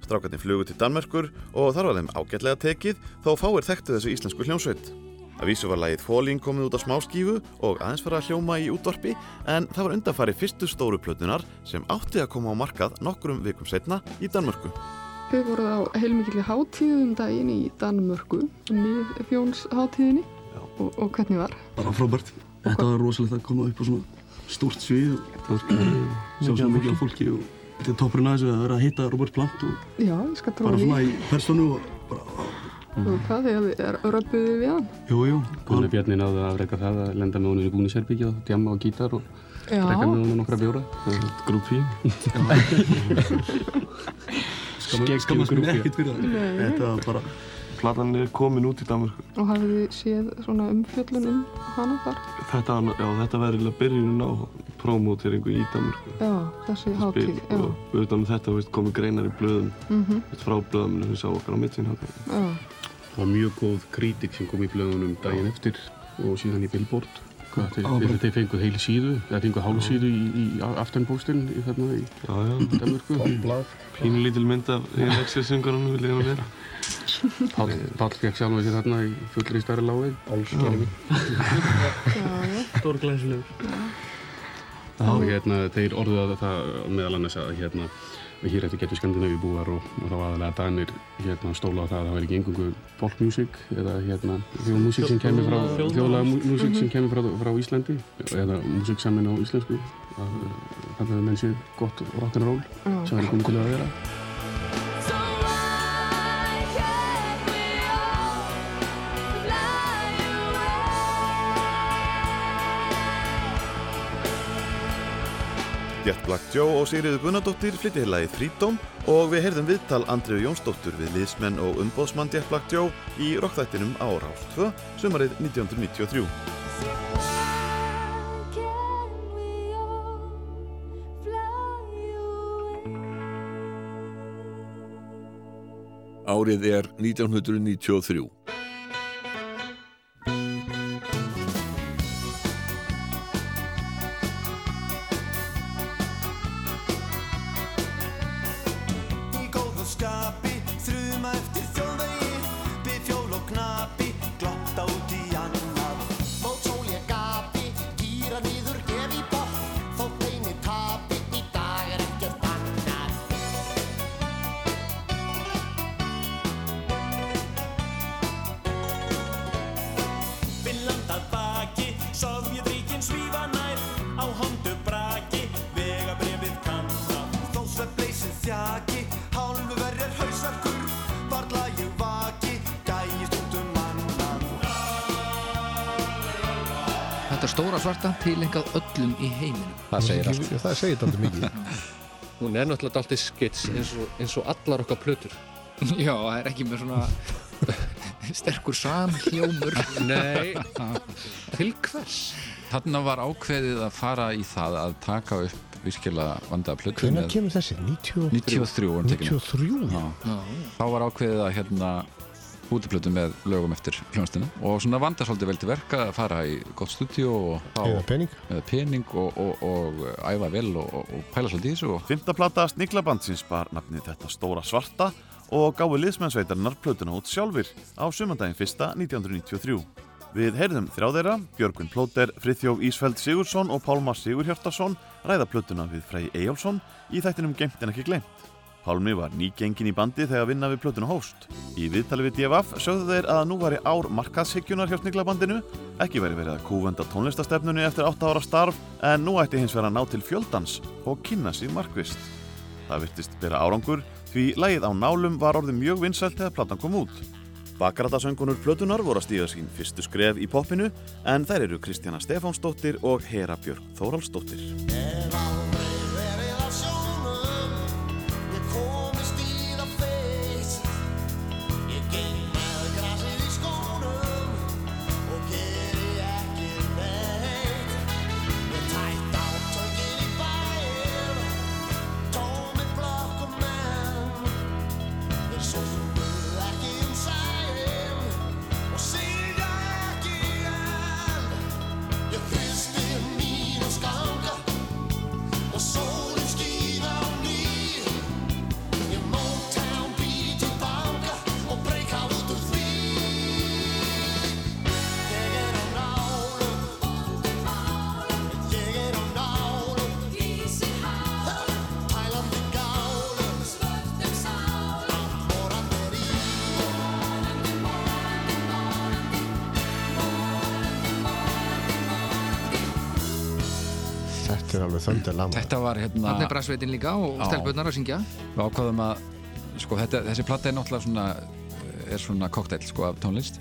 Strákarnir flugu til Danmerkur og þar var þeim ágætlega tekið þó fáir þekktu þessu íslensku hljómsveit. Að vísu var lagið Falling komið út á smáskífu og aðeins fara að hljóma í útvarpi en það var undanfari fyrstu stóru plötunar sem átti að koma á markað nokkrum vikum setna í Danmörku. Við vorum á heilmikli hátíðum daginn í Danmörku, miðfjóns hátíðinni og, og hvernig var? bara frábært. Þetta var rosalegt að koma upp á svona stórt svið og það var sjá svona mikið af fólki og þetta er toppurinn að þessu að vera að hitta Robert Plant og Já, bara svona í personu og bara, Og hvað, þegar röpuðu við hann? jú, jú. Gunnar Bjarni náði að reyka það að lenda með honum í búniserbyggja og djamma á gítar og reyka með honum nokkra bjóra. Grúpi. Skammast mér ekkert fyrir það. Þetta var bara, platan er komin út í Danmörku. Og hafið þið séð svona umfjöllun um hana þar? Þetta, var- já, þetta var eiginlega byrjunin á promóteringu í Danmörku. Já, þessi hátíð, og utan um þetta komu greinar í blöðum Mhm. frá blöðum sem sá okkar á mittfinn Já. Það var mjög góð krítik sem kom í blöðunum daginn eftir og síðan í Billboard. Hvað, þeir, fenguð heil síðu, eða fenguð hálf síðu í, í aftanpóstinn í þarna í Já, já. Danmörku. Pínulítil mynd af Ian Exel-söngarunum vil ég hann vera. Páll, Páll fekk sjálf sér þarna í fullri stærri lái. Álskjæri. Stór glæsilegur. Og hérna, þeir orðuðu að það meðal annars að hérna, að hér eftir getur Skandinavíu búar og, og þá aðalega Danir hérna, stóla á það að það væri ekki engungu folkmusík eða hérna, þjóðmusík sem kemur frá Þjóðlag. þjóðlega músík sem kemur frá, frá Íslandi eða músík samin á íslensku að þannig að menn séu gott rock'n'roll sem er komið til að vera Jet Black Joe og Sigriður Gunnardóttir flytti lagið Freedom og við heyrðum viðtal Andriðu Jónsdóttur við liðsmenn og umbóðsmann Jet Black Joe í rockþættinum á Rás 2 sumarið 1993. Árið er 1993. tilengað öllum í heiminum. Það segir allt. Það segir dálítið mikið. Hún er náttúrulega dálítið skits eins og, eins og allar okkar plötur. Já, það er ekki með svona sterkur samhljómur. Nei, til hvers? Þarna var ákveðið að fara í það að taka upp virkilega vandaða plötu með- kemur þessi? 93? 93 var hún tekin upp. 93? Já. Já. Þá var ákveðið að hérna útiplötu með lögum eftir hljónstinu og svona vanda svolítið vel til verka að fara í gott stúdíu og fá Eða pening. eða pening og, og, og æfa vel og, og, og pæla svolítið í þessu og Fymta plata Sniklabandsins bar nafnið þetta stóra svarta og gáði liðsmennsveitarinnar plötuna út sjálfur á sumandaginn 1. 1993. Við heyrðum þrjá þeirra, Björgvin Plóter, Friðþjóf Ísfeld Sigursson og Pálmar Sigurhjartarsson ræða plötuna við Frey Eyjálsson í þættinum Gemt en ekki glemt. Pálmi var nýgengin í bandi þegar vinna við plötuna hóst. Í viðtali við DFF sögðu þeir að nú væri ár markaðshyggjunar hjá Sniglabandinu, ekki væri verið að kúvenda tónlistastefnunni eftir 8 ára starf, en nú ætti hins vegar að ná til fjöldans og kynna sig markvist. Það virtist bera árangur því lægið á nálum var orðið mjög vinsælt þegar platan kom út. Bakaratarsöngunur plötunar voru að stíga sín fyrstu skref í poppinu en þær eru Kristjana Stefánsdóttir og Hera Björk Þóraldsdóttir. Þetta var hérna Þannig er brassveitin líka og Já. stelpunnar að syngja. við ákvaðum að sko, þetta, þessi platta er náttúrulega svona er svona kokteil sko, af tónlist.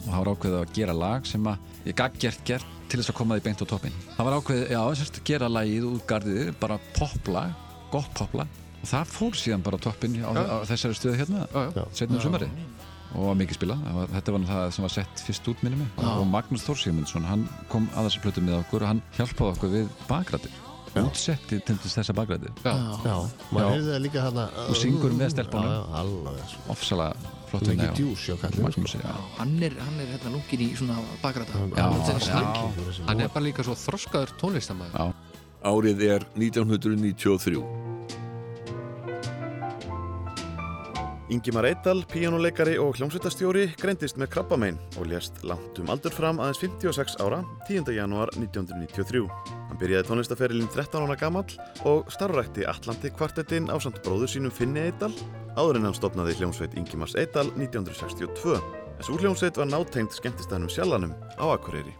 Og það var ákveðið að gera lag sem að ég gagg gert gert til þess að koma því beint á toppin það var ákveðið, já, sérst, gera lagið út gardiði, bara poplag gott poplag. Og það fór síðan bara á toppin á, á þessari stöðu hérna setnum sumari og var mikið spilað, Það var- þetta var það sem var sett fyrst út minni mig. Já. og Magnús Þór Sigmundsson, hann kom að þessu plötu með okkur og hann hjálpaði okkur við bakrættir útsetti til þess Já. Já, maður heyrði það líka hana og syngur með stelpunum ofsalega flott vinna. Hann er, hann er hérna lungin í svona bakræta. Hann er bara líka svo þroskaður tónlistamæður. Já. Árið er 1993. Ingimar Eiddal, píjónuleikari og hljómsveitastjóri greindist með krabbamein og lést langt um aldur fram aðeins 56 ára 10. janúar 1993. Hann byrjaði tónlistaferilinn 13 ára gamall og starfrækti Atlantik kvartettinn á samt bróður sínum Finni Eiddal áður en hann stopnaði hljómsveit Ingimars Eiddal 1962. En svo hljómsveit var nátengt skemmtistæðnum Sjallanum á Akureyri.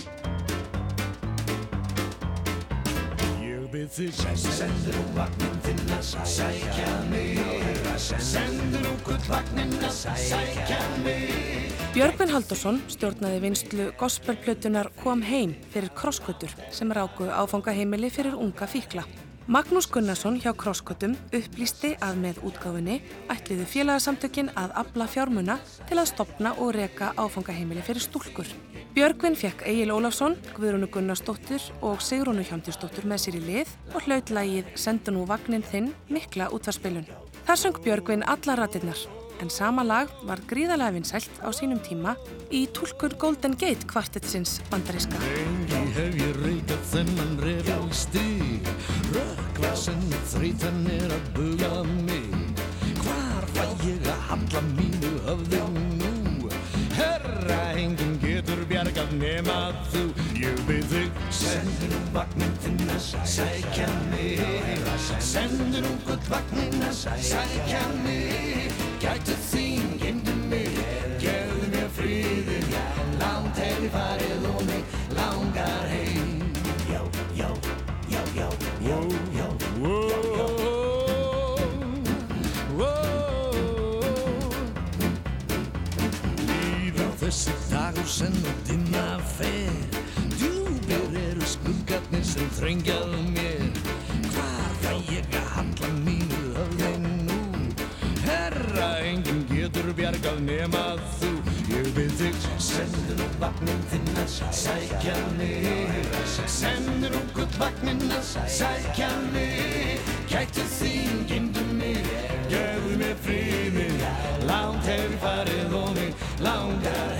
Byrð þig Sendur úr vagnin til að sækja mig Sendur úr gullvagnin að sækja mig Björgvin Haldursson stjórnaði vinslu gospelplötunar Kom heim fyrir krosskötur sem ráku áfangaheimili fyrir unga fíkla. Magnús Gunnarsson hjá krosskötum upplýsti að með útgáfinni ætliðu félagsamtökin að abla fjármuna til að stopna og reka áfangaheimili fyrir stúlkur. Björgvin fekk Egil Ólafsson, Guðrúnu Gunnarsdóttir og Sigrúnu Hjándisdóttir með sér í lið og hlaut lagið Sendu nú vagnin þinn mikla útvarspilun. Þar söng Björgvin alla ratirnar en sama lag var gríðarlega vinsælt á sínum tíma í túlkur Golden Gate kvartettsins bandaríska. Lengi hef ég reykað þennan refjál stíg Rökkvasen og þreytan er að buga mig nema þú. Ég byrð þig. Sendur nú vagnin þinn að sækja. Mig. Sendur nú gull vagnin að sækja. Mig. Gætu þín, geymdu mig. Gefðu mér friðið Langt hef ég farið sprengjað mér. Hvar fæ ég að handla mínu höfði nú? Herra, enginn getur bjargað nema þú. Ég byrð þig. Sendu nú vagnin þinn að sækja mig. Sendu nú gullvagnin að sækja mig. Gættu þín, gyndu mig. Gefðu mér fríðin Langt hef ég farið og mig langar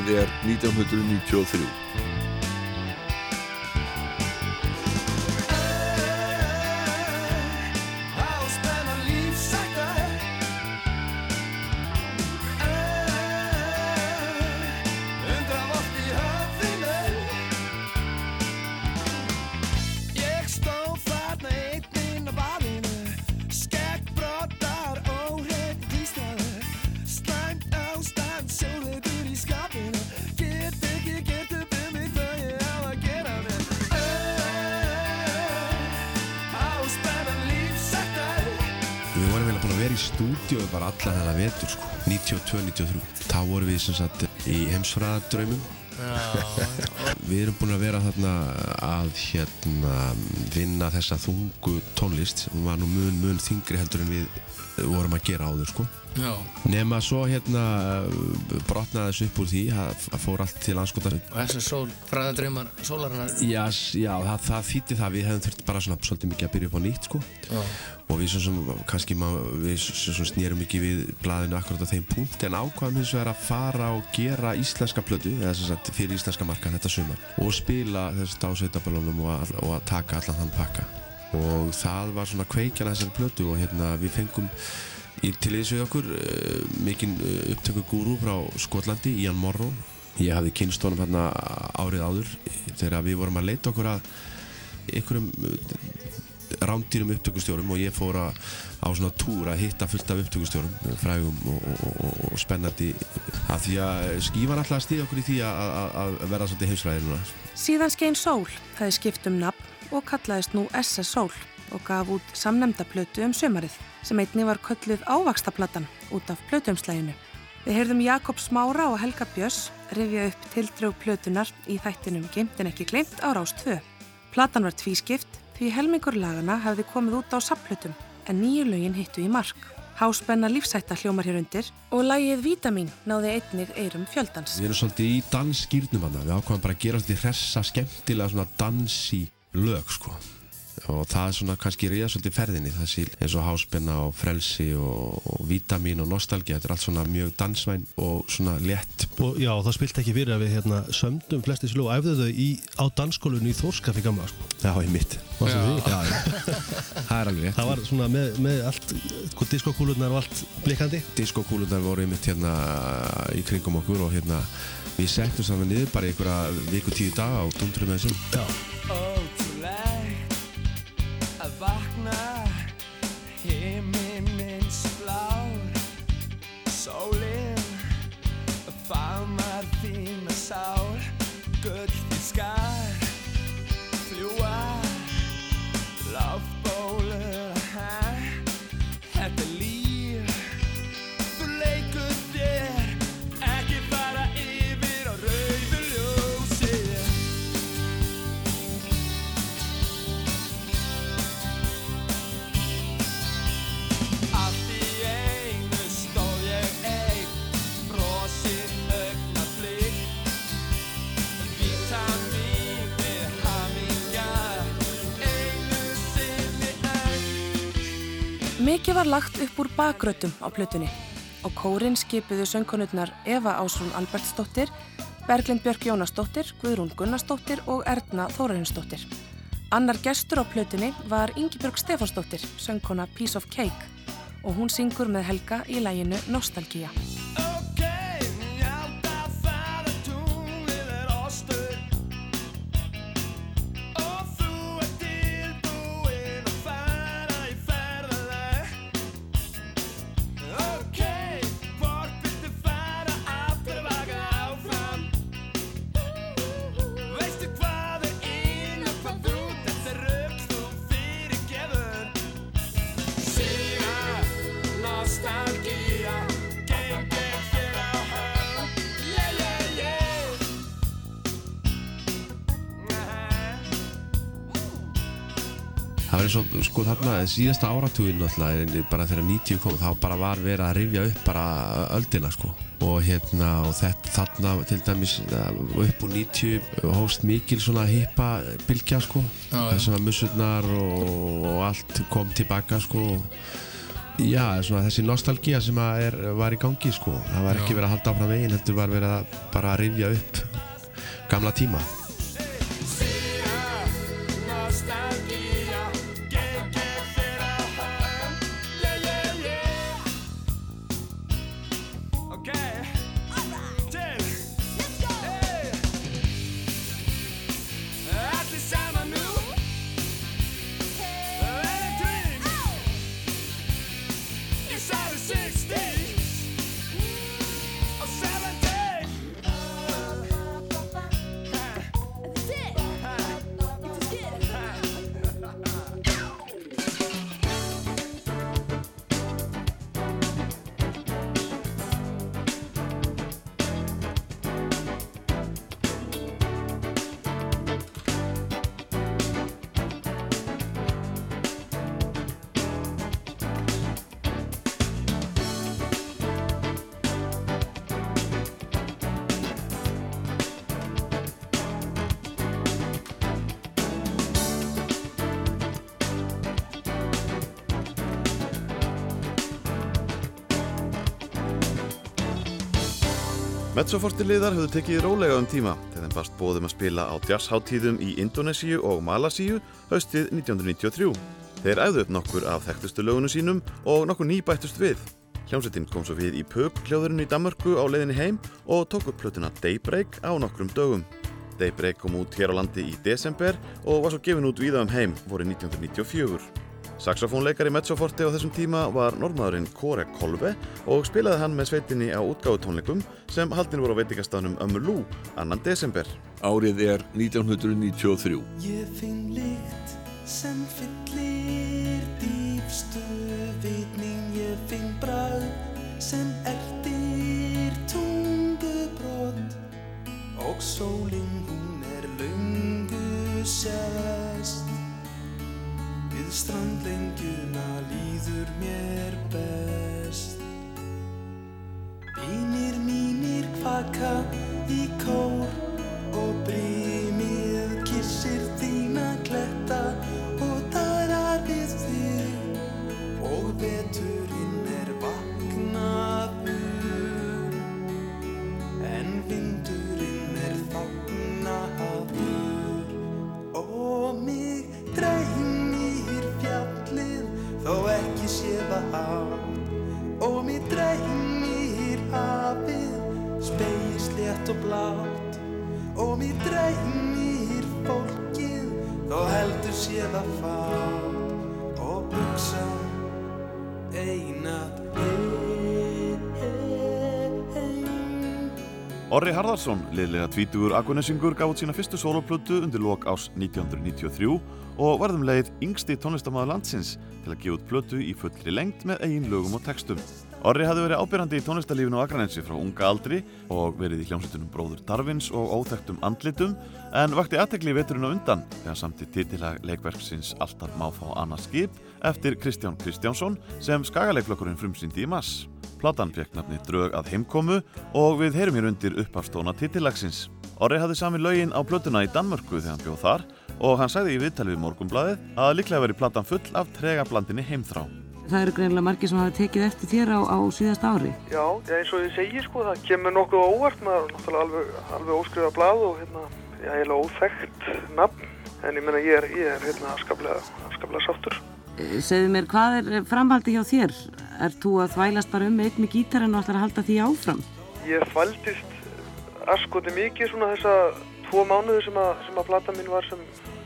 Árið er 1993. 92-93. Þá vorum við sem sagt í heimsfræðadraumum. Við erum búin að vera þarna að hérna vinna þessa þungu tónlist sem var nú mun, mun þingri heldur en við vorum að gera áður sko. Já. Nema svo hérna brotnaði þessu upp úr því að að fór allt til anskotar. Og þessar sól, fræðadreymar sólarinnar. Já, s- já það, það þýtti það við hefðum þurft bara svona svolítið mikið að byrja upp á nýtt sko. Já. og við sem kannski við sem snérum ekki við blaðinu akkurat á þeim punkt en ákvaðum hins vegar að fara og gera íslenska plötu eða sem sagt fyrir íslenska marka þetta sumar og spila þess á sveitaballunum og, að- og að taka allan þann pakka og það var svona kveikjan að þessari plötu og hérna við fengum í til þessu við okkur uh, mikinn uh, upptöku gúru frá Skotlandi, Ian Morrow. Ég hafði kynst honum hérna árið áður þegar við vorum að leita okkur að einhverjum uh, rándýrum upptökustjórum og ég fór að, á svona túr að hitta fullt af upptökustjórum frægum og, og, og, og spennandi. Að því að skífan alltaf stíða okkur í því að, að, að verða svolítið heimsfræðir núna. Síðan skein Sól hefði skipt um nafn og kallaðist nú SS Sól og gaf út samnemnda plötu um sömarið sem einni var kölluð ávaxtaplatan út af plötuumslæginu. Við heyrðum Jakob Smára og Helga Björns rifja upp tildrög plötunar í þættinum Geimtin ekki glemt á Rás 2. Platan var tvískipt því helmingur lagana hefði komið út á sapplötum en nýju lögin hittu í mark. Háspenna lífsætta hljómar hér undir og lagið Vítamín náði einnig eirum fjöldans. Við erum svolítið í dansskýrnum hann við ákvæmum bara að gera svolítið hressa skemmtilega svona dansi lög sko og það er svona kannski reyða svolítið ferðinni þessi eins og háspenna og frelsi og, og vítamin og nostalgi þetta er allt svona mjög dansvæn og svona létt Og já, það spilt ekki fyrir að við hérna, sömdum flesti slú og æfðu þau í, á dansskólinu í Þórskafi gamla sko. Já, í mitt Já. því? Já, já. Það er alveg rétt Það var svona með, með allt, sko, diskokúlunar og allt blikkandi Diskokúlunar voru einmitt hérna í kringum okkur og hérna við settum saman niður bara í einhverja viku tíu daga og dundrum með þessum Já Mikið var lagt upp úr bakröttum á plötunni og kórin skipuðu söngkonurnar Eva Ásrún Albertsdóttir, Berglind Björk Jónasdóttir, Guðrún Gunnarsdóttir og Erna Þórarinsdóttir. Annar gestur á plötunni var Ingibjörg Stefansdóttir, söngkona Piece of Cake og hún syngur með Helga í læginu Nostalgía. Eins og, sko þarna, síðasta áratugin náttúrulega, bara þegar 90 kom, þá bara var verið að rifja upp bara öldina, sko. Og hérna, og þetta, þarna, til dæmis, eh, upp úr 90 hóst mikil svona hippa bylgja, sko. Þessum að mussurnar og, og allt kom tilbaka, sko. Já, svona þessi nostalgía sem er, var í gangi, sko. Það var ekki verið að halda áfram veginn, heldur var verið að bara rifja upp gamla tíma. Metsoforti liðar höfðu tekið rólega um tíma þegar þeim barst bóðum að spila á jazzháttíðum í Indonesíu og Malasíu haustið 1993. Þeir æðu upp nokkur af þekktustu lögunum sínum og nokkur nýbættust við. Hljómsveitin kom svo við í pub hljóðurinn í Danmarku á leiðinni heim og tók upp plötuna Daybreak á nokkrum dögum. Daybreak kom út hér á landi í desember og var svo gefin út víða um heim vorið 1994. Saxofónleikari Mezzoforte á þessum tíma var normaðurinn Kåre Kolve og spilaði hann með sveitinni á útgáfutónleikum sem haldin voru á veitingastafnum Ömmu Lú annan desember. Árið er 1993. Ég finn lykt sem fyllir dýfstu vitning Ég finn bragð sem ertir tungubrott Og sólinn hún er löngu sest Við strandlengjuna líður mér best. Vínir mínir kvaka í kór og brimið dreymir fólkið þó heldur sé það fátt og buksa einat heim Orri Harðarsson, liðlega tvítugur Agunesingur, gaf út sína fyrstu soloplötu undir lok ás 1993 og varðum leið yngsti tónlistamæður landsins til að gefa út plötu í fullri lengd með eigin lögum og textum. Orri hafði verið ábyrrandi í tónlistarlífinu á Akranensi frá unga aldri og verið í hljómsveitunum Bróður Darvins og óþektum andlitum en vakti aðtekli veturinn á undan þegar samt í titilag leikverksins Alltaf má fá annað skip eftir Kristján Kristjánsson sem skagaleikflokkurinn frumsýndi í mass. Platan fekk nafni drög að heimkomu og við heyrum hér undir uppafstóna titillagsins. Orri hafði sami lögin á plötuna í Danmörku þegar hann bjóð þar og hann sagði í viðtali við Morgunblaðið að líklega veri platan full af trega blandinni heimþrá. Það eru greinilega margir sem hafa tekið eftir þér á, á síðast ári. Já, eins og ég segi sko, það kemur nokkuð óvart, maður er náttúrulega alveg, alveg óskrifa blað og hérna, ég er óþekkt nafn, en ég meina ég er, ég er hérna afskaplega, afskaplega sáttur. Eh, Segðu mér, hvað er framhaldi hjá þér er þú að þvælast bara um með einn með gítarinn og ætlar að halda því áfram? Ég fældist askoti mikið svona þessa tvo mánuði sem að, sem að plata mín var sem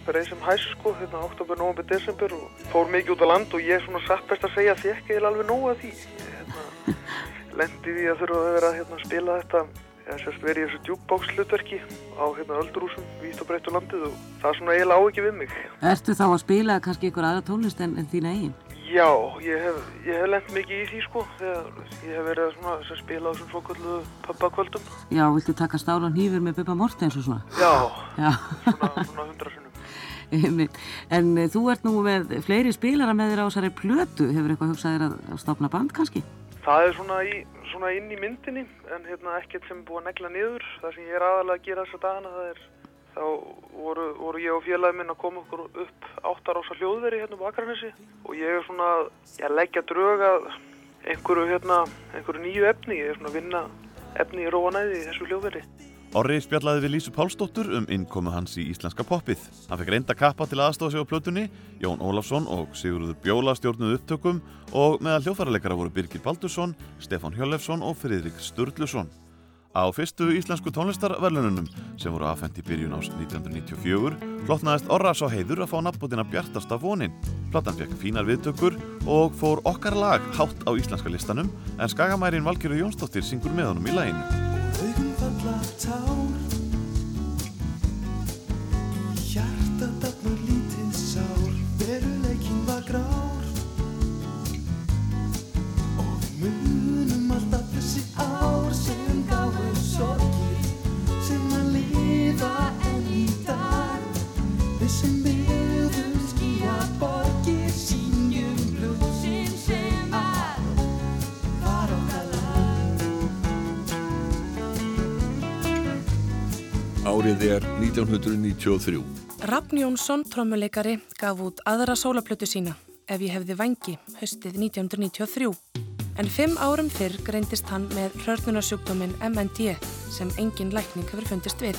breið sem hæs sko, hérna oktober, november, desember og fór mikið út á land og ég svona satt best að segja því ekki alveg nóg að því. Ég, hérna, lendi því að þurfa að vera að hérna, spila þetta eða sérst verið í þessu djúkbóks hlutverki á hérna öldurúsum vítt og breytt á landið og það er svona eiginlega á ekki við mig. Ertu þá að spila kannski ykkur aðra tónlist en, en þína eigin? Já, ég hef, ég hef lent mikið í því sko þegar ég hef verið að svona, að spila á þessum svokallu pappakvöldum. Já, viltu taka stál og hýfur með Bubba Mortens og svona? Já, Já. svona, svona hundra sinnum. En eh, þú ert nú með fleiri spilara með þér á þessari plötu, hefur eitthvað hugsað þér að, stopna band kannski? Það er svona, í, svona inn í myndinni en hérna ekkert sem er búið að negla niður. Það sem ég er aðalega að gera þessa dagana er þá voru, voru ég og félagið minn að koma okkur upp áttar ása hljóðveri hérna á Akranesi og ég er svona ég leggja drög að einhverju hérna, einhverju nýju efni. Ég er svona að vinna efni í róanæði í þessu hljóðveri. Orri spjallaði við Lísu Pálsdóttur um innkomu hans í íslenska poppið. Hann fekk reynda kappa til aðstofa sig á plötunni, Jón Ólafsson og Sigurður Bjóla stjórnuð upptökum og meðal hljóðfæraleikara voru Birgir Baldursson, Stefán Hjörlefsson og Friðrik Sturluson. Á fyrstu íslensku tónlistarverlununum sem voru afhengt í byrjun ás 1994 flottnaðist Orra svo heiður að fá nafnbótina Bjartasta vonin. Platan fekk fínar viðtökur og fór okkar lag hátt á íslenska listanum en skagamærin Valgerður Jónsdóttir syngur með honum í laginu. Augun falla Árið er 1993. Rafn Jónsson, trommuleikari, gaf út aðra sólaplötu sína, ef ég hefði vangi, haustið 1993. En fimm árum fyrr greindist hann með hrörnunarsjúkdóminn MND sem engin lækning hefur fundist við.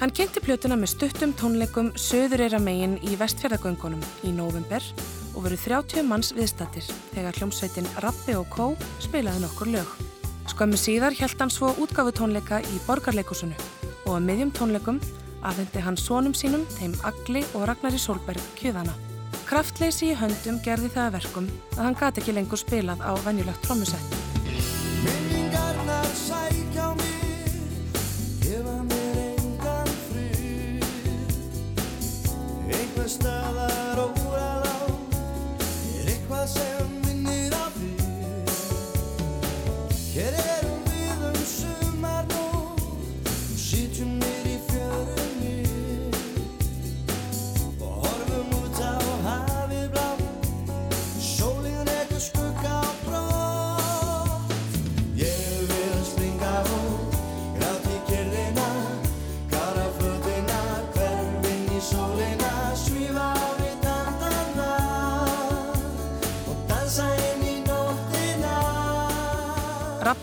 Hann kynnti plötuna með stuttum tónleikum söðureyra megin í vestfjörðagöngunum í november og veru 30 manns viðstattir þegar hljómsveitin Rappi og Kó spilaði nokkur lög. Skömmu síðar held hann svo útgáfu tónleika í borgarleikusinu og að miðjum tónleikum afhendi hann sonum sínum, þeim Agli og Ragnari Solberg kjöðana. Kraftleysi í höndum gerði það að verkum að hann gati ekki lengur spilað á venjulegt trommusett.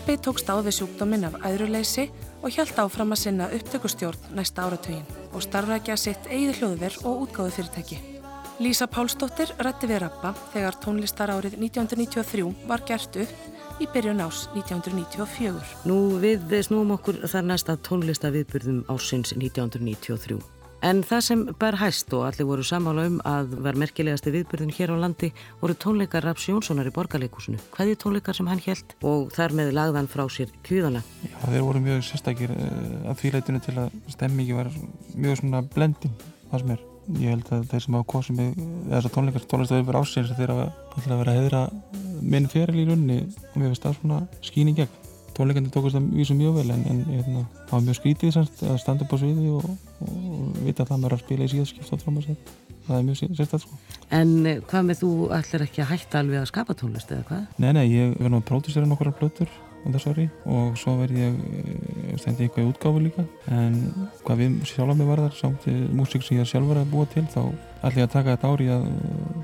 Rappi tókst á við sjúkdóminn af æðruleysi og hjælt áfram að sinna upptökustjórn næsta áratugin og starfrækja sitt eigið hljóðver og útgáðu fyrirtæki. Lísa Pálsdóttir rætti við Rappa þegar tónlistar árið 1993 var gert upp í byrjun ás 1994. Nú við snúum okkur þar næsta tónlistaviðburðum ásins 1993. En það sem ber hæst og allir voru sammála um að var merkilegasti viðburðin hér á landi voru tónleikar Raps Jónssonar í borgarleikusinu. Hvaði tónleikar sem hann held og þar með lagðan frá sér kvíðana. Já, þeir voru mjög sérstakir uh, að því leitinu til að stemmingi var mjög svona blendin, það sem er. Ég held að þeir sem hafa kosið mig þessar tónleikar tónlistaði yfir ásins þeir hafa alltaf verið að heiðra minn feril í runni og mér finnst það svona í gegn. Tónleikandi tókast það vísu mjög vel en, en hérna, það var mjög skrítið semst, að standa upp á sviði og, og vita að það maður að spila í síðaskipta trómasett. Það er mjög sérstætt sko. En eh, hvað með þú ætlar ekki að hætta alveg að skapa tónlist eða hvað? Nei, nei, ég verði nú að pródúsera þessu ári og svo verði ég eh, stendi eitthvað í útgáfu líka en hvað við sjálfa mig varðar samt eh, músík sem ég sjálfur að búa til þá ætla ég að taka þetta ári að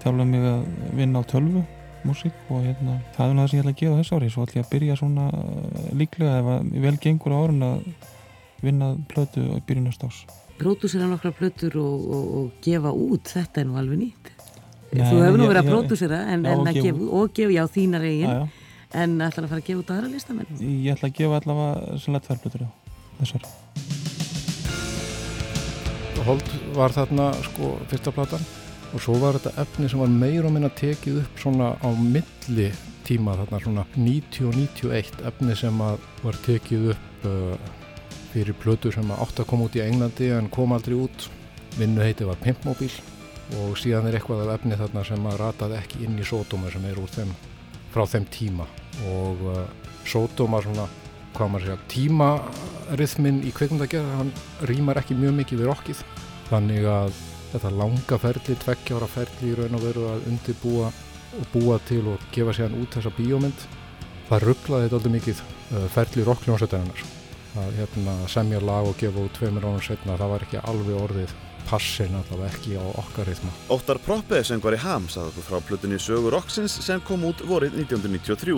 þjálfa mig að vinna á tölvu músík og hérna það er það sem ég ætla að gera þessu ári. Svo ætla ég að byrja svona eh, líklega ef að vel gengur á árun að vinna plötu á byrjunast ás Pródúsera nokkra plötur og, og, og gefa út þetta er nú alveg nýtt. Nei, þú hefur nú verið að pródúsera en, já, en og að gefa og já, þínar eigin. En ætlar að fara að gefa út aðra listamenn? Ég ætla að gefa allavega sannlega tvær plötur já, þessar. Hold var þarna sko fyrsta platan og svo var þetta efni sem var meir og minna tekið upp svona á milli tíma þarna svona 90 og 91 efni sem var tekið upp uh, fyrir plötu sem átt að koma út í Englandi en kom aldrei út. Vinnu heiti var Pimpmobil og síðan er eitthvað af efni þarna sem að rataði ekki inn í Sódóma sem er úr þeim frá þeim tíma. Og uh, Sódóma svona hvað maður segja, tímarithmin í kveikmyndagerð, hann rýmar ekki mjög mikið við rockið. Þannig að þetta langa ferli, tveggjára ferli í raun og veru að undirbúa og búa til og gefa sér út þessa bíómynd það rugglaði þetta aldrei mikið uh, ferli rockljónsveitarinnar að hérna, semja lag og gefa út tveimur ánum setna, það var ekki alveg orðið passin allavega ekki á okkar rithma Óttar Proppe söngvar í Ham okkur frá plötunni Sögur Roxins sem kom út vorið 1993.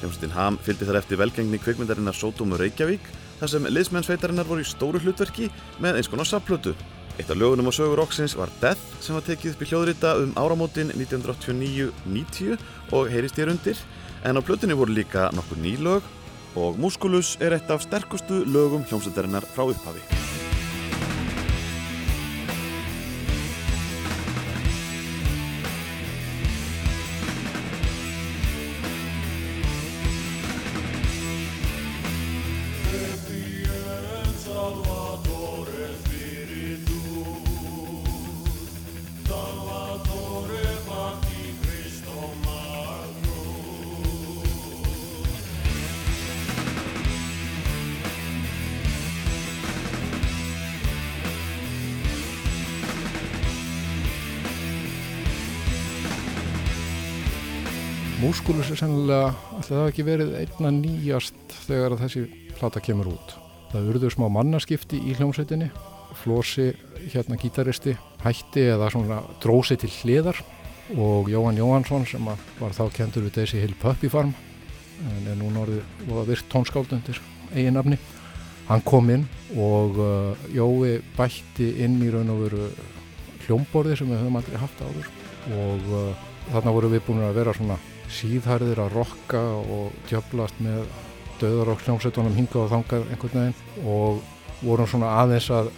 Hljómsveitin Ham fylgdi þar eftir velgengni kvikmyndarinnar Sótómu Reykjavík þar sem liðsmennsveitarinnar voru í stóru hlutverki með eins konar sapplötu. Eitt af lögunum á Sögur Roxins var Death sem var tekið upp í hljóðrita um áramótin 1989-90 og heyrist ég undir en á plötunni voru líka nokkur ný lög og Musculus er eitt af sterkustu lögum hljómsveitarinnar frá upphafi. Sennilega, alltaf það ekki verið einna nýjast þegar þessi plata kemur út. Það urður smá mannaskipti í hljómsveitinni, Flósi, hérna gítaristi, hætti eða svona drósi til hliðar og Jóhann Jóhannsson sem var þá kentur við Daisy Hill Puppy Farm en er núna orðið og virt tónskáld undir eigin nafni. Hann kom inn og uh, Jói bætti inn í raun og veru hljómborði sem við höfum aldrei haft áður og uh, þarna voru við búin að vera svona síðhærðir að rokka og djöflast með döðarokk hljómsveitunum hinga og þangað einhvern veginn og vorum svona aðeins að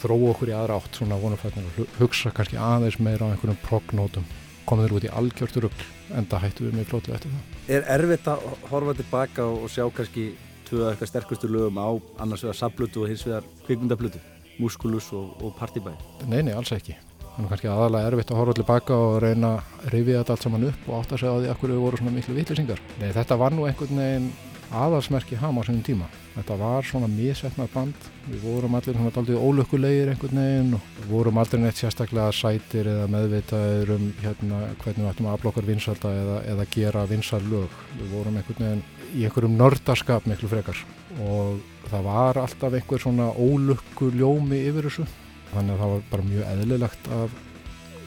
þróa okkur í aðra átt svona vonumfætnir að hu- hugsa kannski aðeins meira á einhverjum prognótum komið þér út í algjört rugl en það hættu við mig flótlega eftir það Er erfitt að horfa tilbaka og sjá kannski tvö eitthvað sterkustu lögum á annars vegar sablutu og hins vegar kvikmyndablutu, Musculus og, og Partybæ? Nei, nei, alls ekki. Þannig kannski aðalega erfitt að horfa tilbaka og reyna að rifja þetta allt saman upp og átta sig á því að hverju voru svona miklu vitlisingar. Nei, þetta var nú einhvern veginn aðalsmerki ham á sínum tíma. Þetta var svona misetnað band. Við vorum allir svona daldið ólökkulegir einhvern veginn og við vorum aldrei neitt sérstaklega sætir eða meðvitaðir um hérna hvernig við ættum að afla okkar vinsalda eða, eða gera vinsal lög. Við vorum einhvern veginn í einhverjum nördaskap miklu frekar og það var alltaf einhver svona ólökku ljómi yfir þessu þannig að það var bara mjög eðlilegt að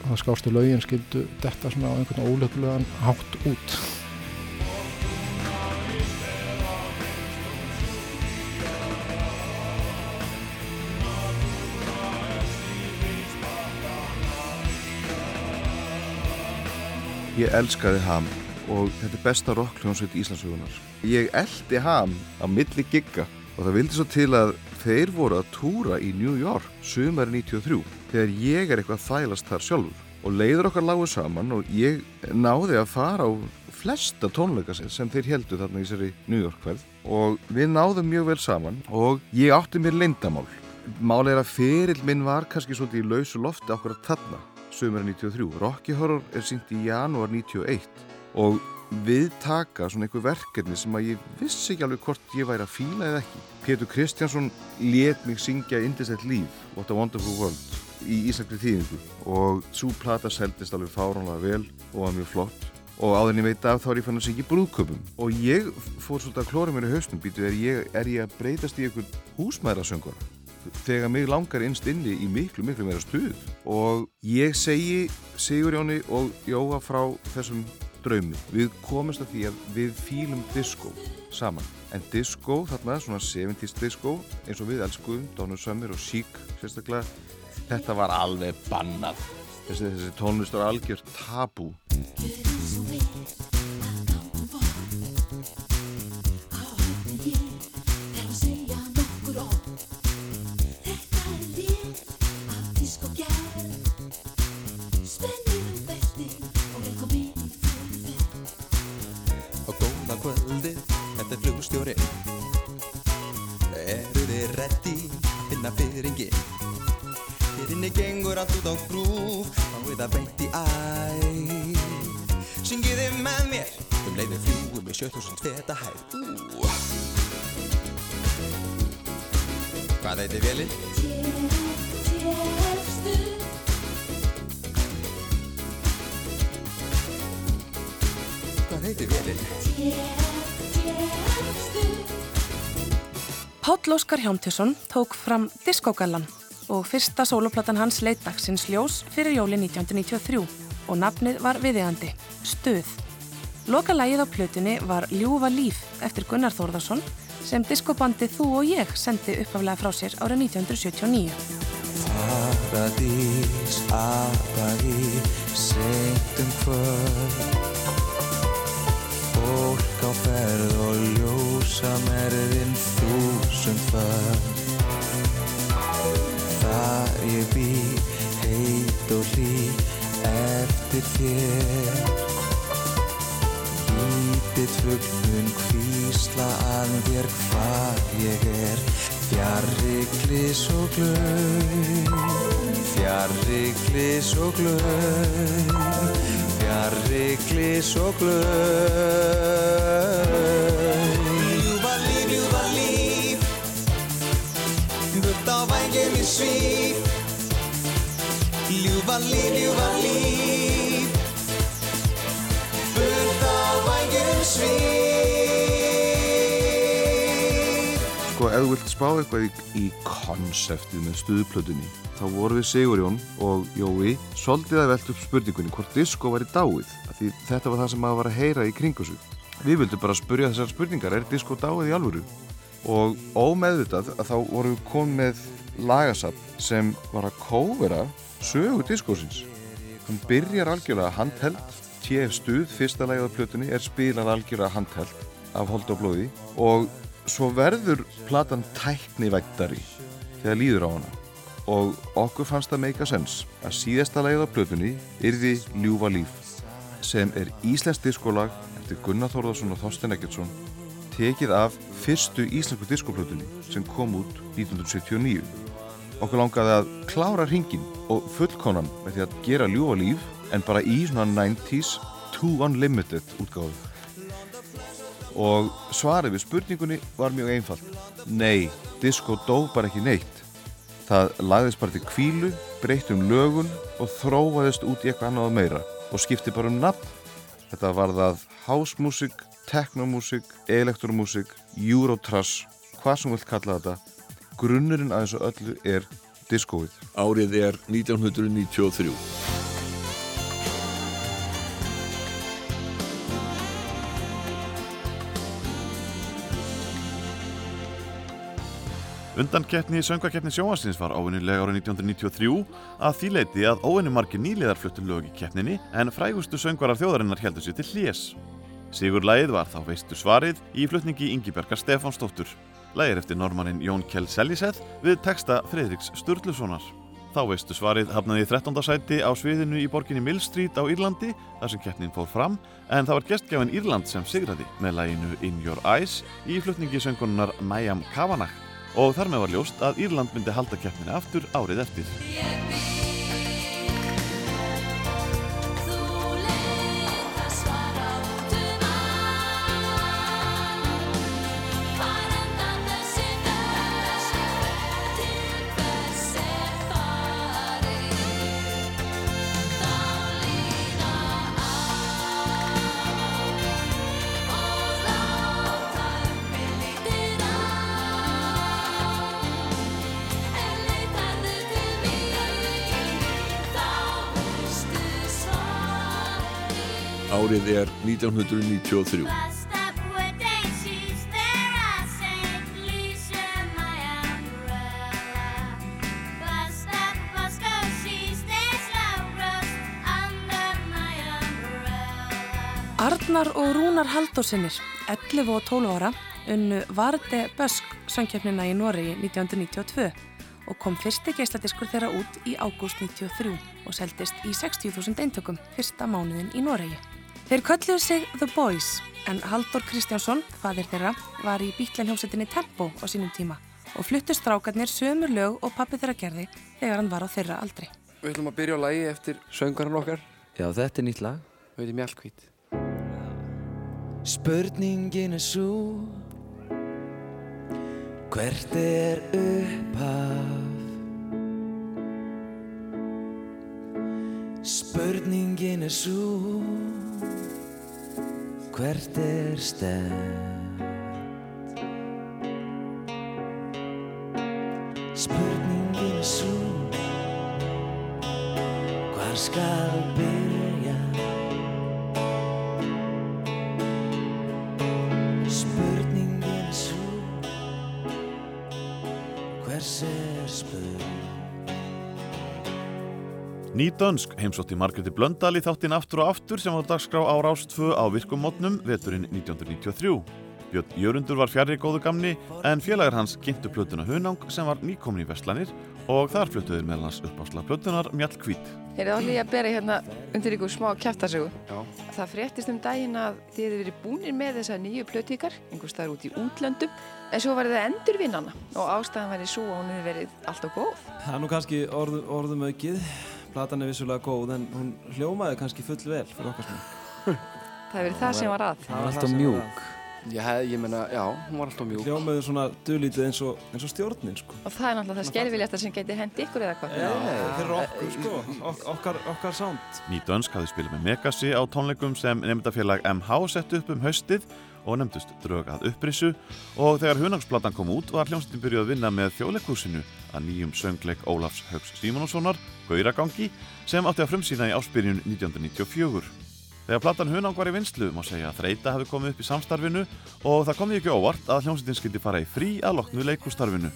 það skástu lögin skildu detta svona á einhvern ólökulegan hátt út Ég elskaði Ham og þetta er besta rockljónsveit Íslandsögunar. Ég eldi Ham á milli gigga og það vildi svo til að þeir voru að túra í New York sumari 93 þegar ég er eitthvað þælast þar sjálfur og leiður okkar lágu saman og ég náði að fara á flesta tónleika sem- þeir heldu þarna í þessari New York hverð og við náðum mjög vel saman og ég átti mér leyndamál. Málið er að ferill minn var kannski svolítið í lausu lofti okkur að þarna sömur 93. Rocky Horror er sínt í janúar 91 og við taka svona einhver verkefni sem að ég vissi ekki alveg hvort ég væri að fíla eða ekki. Pétur Kristjánsson let mig syngja Indislegt líf, What a Wonderful World í íslenskri þýðingu. Og svo plata seldist alveg fáránlega vel og var mjög flott. Og áður en ég veit af þá er ég fann að syngja brúðköpum og ég fór svolítið að klóra mér í hausnum býtu er ég, er ég að breytast í einhvern húsmæðrasöngur þegar mig langar innst inni í miklu, miklu meira stuð. Og ég segi Sigurjóni og Jóa frá þessum draumi. Við komumst að því að við fílum disco saman. En disco, þarna svona 70s disco, eins og við elskuðum, Dónur Sömmir og Chic sérstaklega, þetta var alveg bannað. Þessi, þessi tónlist er algjört tabú. Gengur allt út á grúf Fáið það beint í æ Syngið þið með mér Um leiði fljúum í 7000 feta hæð Ú. Hvað? Hvað heitir vélinn? Páll Óskar Hjámtjesson tók fram Diskogallan og fyrsta sóloplatan hans leit dagsins ljós fyrir jóli 1993 og nafnið var viðegandi, Stuð. Loka lægið á plötunni var Ljúfa líf eftir Gunnar Þórðarsson sem diskobandið Þú og ég sendi uppaflega frá sér árið 1979. Paradís apagi seint um kvöld Fólk á ferð og ljósa merðin þúsund föld Þar ég bý heit og hlý eftir þér Lítið fuglun hvísla að þér hvar ég er. Fjarrri glis og glöð Fjarrri glis og glöð Fjarrri glis og glöð svíf Ljúfa líf, ljúfa líf Burt á vængum svíf Sko, ef þú vilt spá eitthvað í, í konseptið með stuðplötunni, þá voru við Sigurjón og Jói svolítið að velta upp spurningunni hvort disco var í dáið, af því þetta var það sem maður var að heyra í kringu sig. Við vildum bara spurja þessar spurningar, er disco dáið í alvöru? Og ómeðvitað að þá voru við komið með lagasafn sem var að kóvera sögu diskosins. Hún byrjar algjörlega handheld, TF Stuð, fyrsta lagið á plötunni, er spilað algjörlega handheld af hold og blóði. Og svo verður platan tæknivættari þegar líður á hana. Og okkur fannst það meika sens að síðasta lagið á plötunni yrði Ljúfa líf sem er íslensk diskolag eftir Gunnar Þórðarsson og Þorstein Eggertsson tekið af fyrstu íslensku diskoplötunni sem kom út 1979 okkur langaði að klára hringin og fullkonan með því að gera Ljúfa líf en bara í svona 90s Too Unlimited útgáðu og svarið við spurningunni var mjög einfalt. Nei, disco dó bara ekki neitt. Það lagðist bara til kvílu, breytt um lögun og þróaðist út í eitthvað annað meira og skipti bara um nafn. Þetta var það housemusik, technomúsik, elektromúsik, eurotrash, hvað sem vilt kalla þetta. Grunnurinn að þessu öllu er discoið. Árið er 1993. Undankeppni söngvakeppni sjónvarsins var óvinnilega árið 1993 að því leiti að óvinni margir nýliðar fluttu lög í keppninni en frægustu söngvarar þjóðarinnar heldur sér til hlés. Sigur lagið var þá veistu svarið í flutningi Ingibergar Stefánsdóttur. Lagið er eftir normannin Jón Kjell Selliseth við texta Fredriks Sturlusonar. Þá veistu svarið hafnaði í 13. sæti á sviðinu í borginni Mill Street á Írlandi þar sem keppnin fór fram en það var gestgjafin Írland sem sigraði með laginu In Your Eyes í flutningi söngunar Mayam Kavanagh og þar með var ljóst að Írland myndi halda keppninu aftur árið eftir. Árið er 1993. Arnar og Rúnar Haldósinir, 11 og 12 ára, unnu Varde Bösk sangkeppnina í Noregi 1992 og kom fyrsti geisladiskur þeirra út í ágúst 1993 og seldist í 60.000 eintökum fyrsta mánuðin í Noregi. Þeir kölluðu sig The Boys en Haldur Kristjánsson, fadir þeirra, var í bítlanhjómsettinni Tempo á sínum tíma og fluttu strákarnir sömur lög og pappi þeirra gerði þegar hann var á þeirra aldri. Við ætlum að byrja á lagi eftir söngarinn okkar. Já, þetta er nýtt lag. Við veitum mjallkvít. Spurningin er svo Hvert er upphaf? Spurningin er svo Hvert er stefn? Spurningin er svo Hvar skal byrja? Spurningin er svo Hvers er spurning? Ný dönsk heimsótti Margréti Blöndal í þáttinn aftur og aftur sem var dagskrá á Rás 2 á virkum mótnum veturinn 1993. Björn Jörundur var fjarrri góðu gamni en félagar hans kynntu plötuna Hunang sem var nýkomin í Vestlanir og þar fluttuðir meðal hans uppásla plötunar Mjallkvít. Heyrðu þá líka að bera hérna undir ykkur smá kjæftasögu. Já. Það fréttist um daginn að þið hefði verið búnir með þessa nýju plötíkar, einhvers staðar út í útlöndum, en svo var það endurvinnana og ástæðan væri svo að hún hefði verið alltaf góð. Það er nú kannski orð, orðum aukið. Platan er vissulega góð en hún hljómaði kannski full vel fyrir okkar smá. Það hefði verið það sem var að. Það var alltaf mjúk. Já, ég meina, já, hún var alltaf mjúk. Hljómaði svona duðlítið eins og, eins og stjórnin, sko. Og það er náttúrulega það skerfilegasta sem geti hendi ykkur eða hvað. Já, fyrir okkur, sko, ok okkar, okkar sound. Ný dönsk hafði spilað með Megasi á tónleikum sem nefndafélag MH sett upp um haustið og nefndust drög að upprissu og þegar hunangsplatan kom út var hljómsveitin byrjuð að vinna með þjóðleikúsinu að nýjum söngleik Ólafs Haugs Símononssonar, Gauragangi, sem átti að frumsýna í áspyrjun 1994. Þegar platan Hunang var í vinslu má segja að þreita hafi komið upp í samstarfinu og það kom því ekki óvart að hljómsveitin skildi fara í frí að loknu leikústarfinu.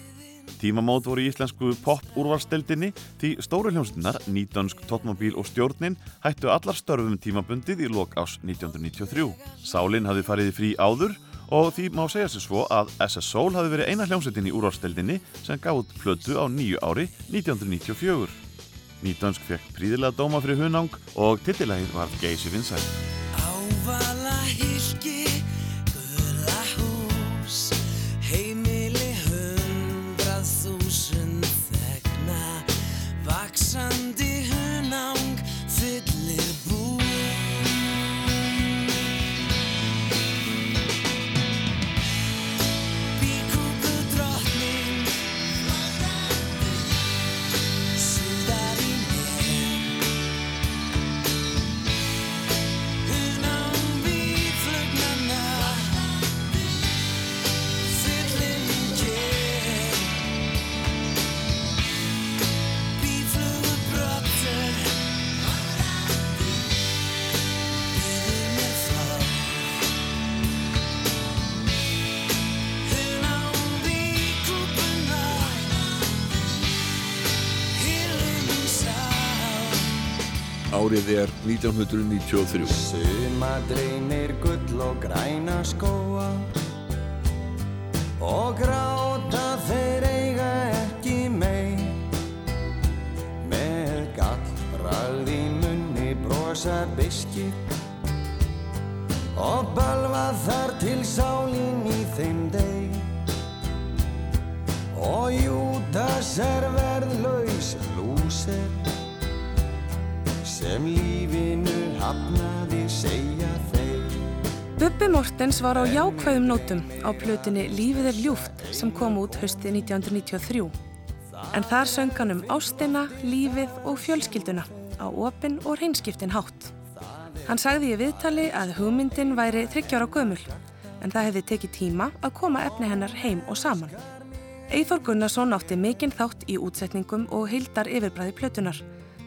Tímamót voru í íslensku pop-úrvarsteldinni því stóru hljómsveitinnar, Nýdönsk, Tóttmóbíl og Stjórnin hættu allar störfum tímabundið í lok ás 1993. Sálin hafði farið í frí áður og því má segja sér svo að SS Soul hafði verið eina hljómsveitin í úrvarsteldinni sem út plötu á nýju ári 1994. Nýdönsk fekk príðilega dóma fyrir Hunang og tittilægið var Geysi Vinsæl. Árið er 1993. Suma dreymir gull og græna skóa og gráta þeir eiga ekki mei með gallbragð í munni brosa biskir og balva þar til sálin í þeim deg og Júdas er verðlaus lúser sem lífinu hafnaði segja þeir Bubbi Mortens var á jákvæðum nótum á plötunni Lífið er ljúft sem kom út haustið 1993. En þar söng hann um ástina, lífið og fjölskylduna á opin og reynskiptin hátt. Hann sagði í viðtali að hugmyndin væri 30 ára gömul en það hefði tekið tíma að koma efni hennar heim og saman. Eithor Gunnarsson átti mikinn þátt í útsetningum og heildar yfirbræði plötunar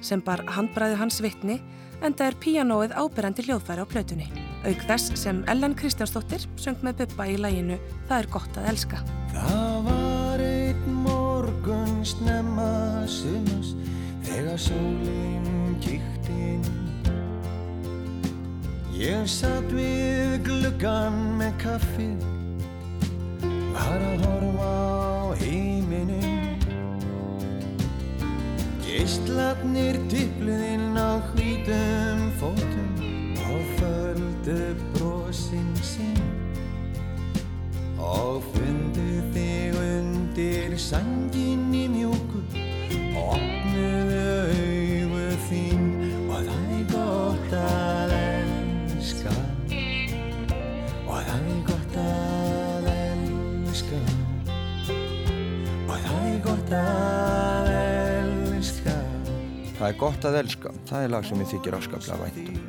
sem bar handbræði hans vitni en það er píanóið ábyrrandi hljóðfæri á plötunni. Auk þess sem Ellen Kristjánsdóttir söng með Bubba í læginu Það er gott að elska. Það var einn morgun snemma sumars þegar sólinn kíkti inn Ég satt við gluggan með kaffi Var að horfa Geistlarnir tipluðinn á hvítum fótum Og földu brosin sín Og fundu þig undir sanginni mjúku Og opnuðu augu þín Og það er gott að elska? Og það er gott að elska? Og það er gott að Það er gott að elska, það er lag sem ég þykir afskaplega væntum.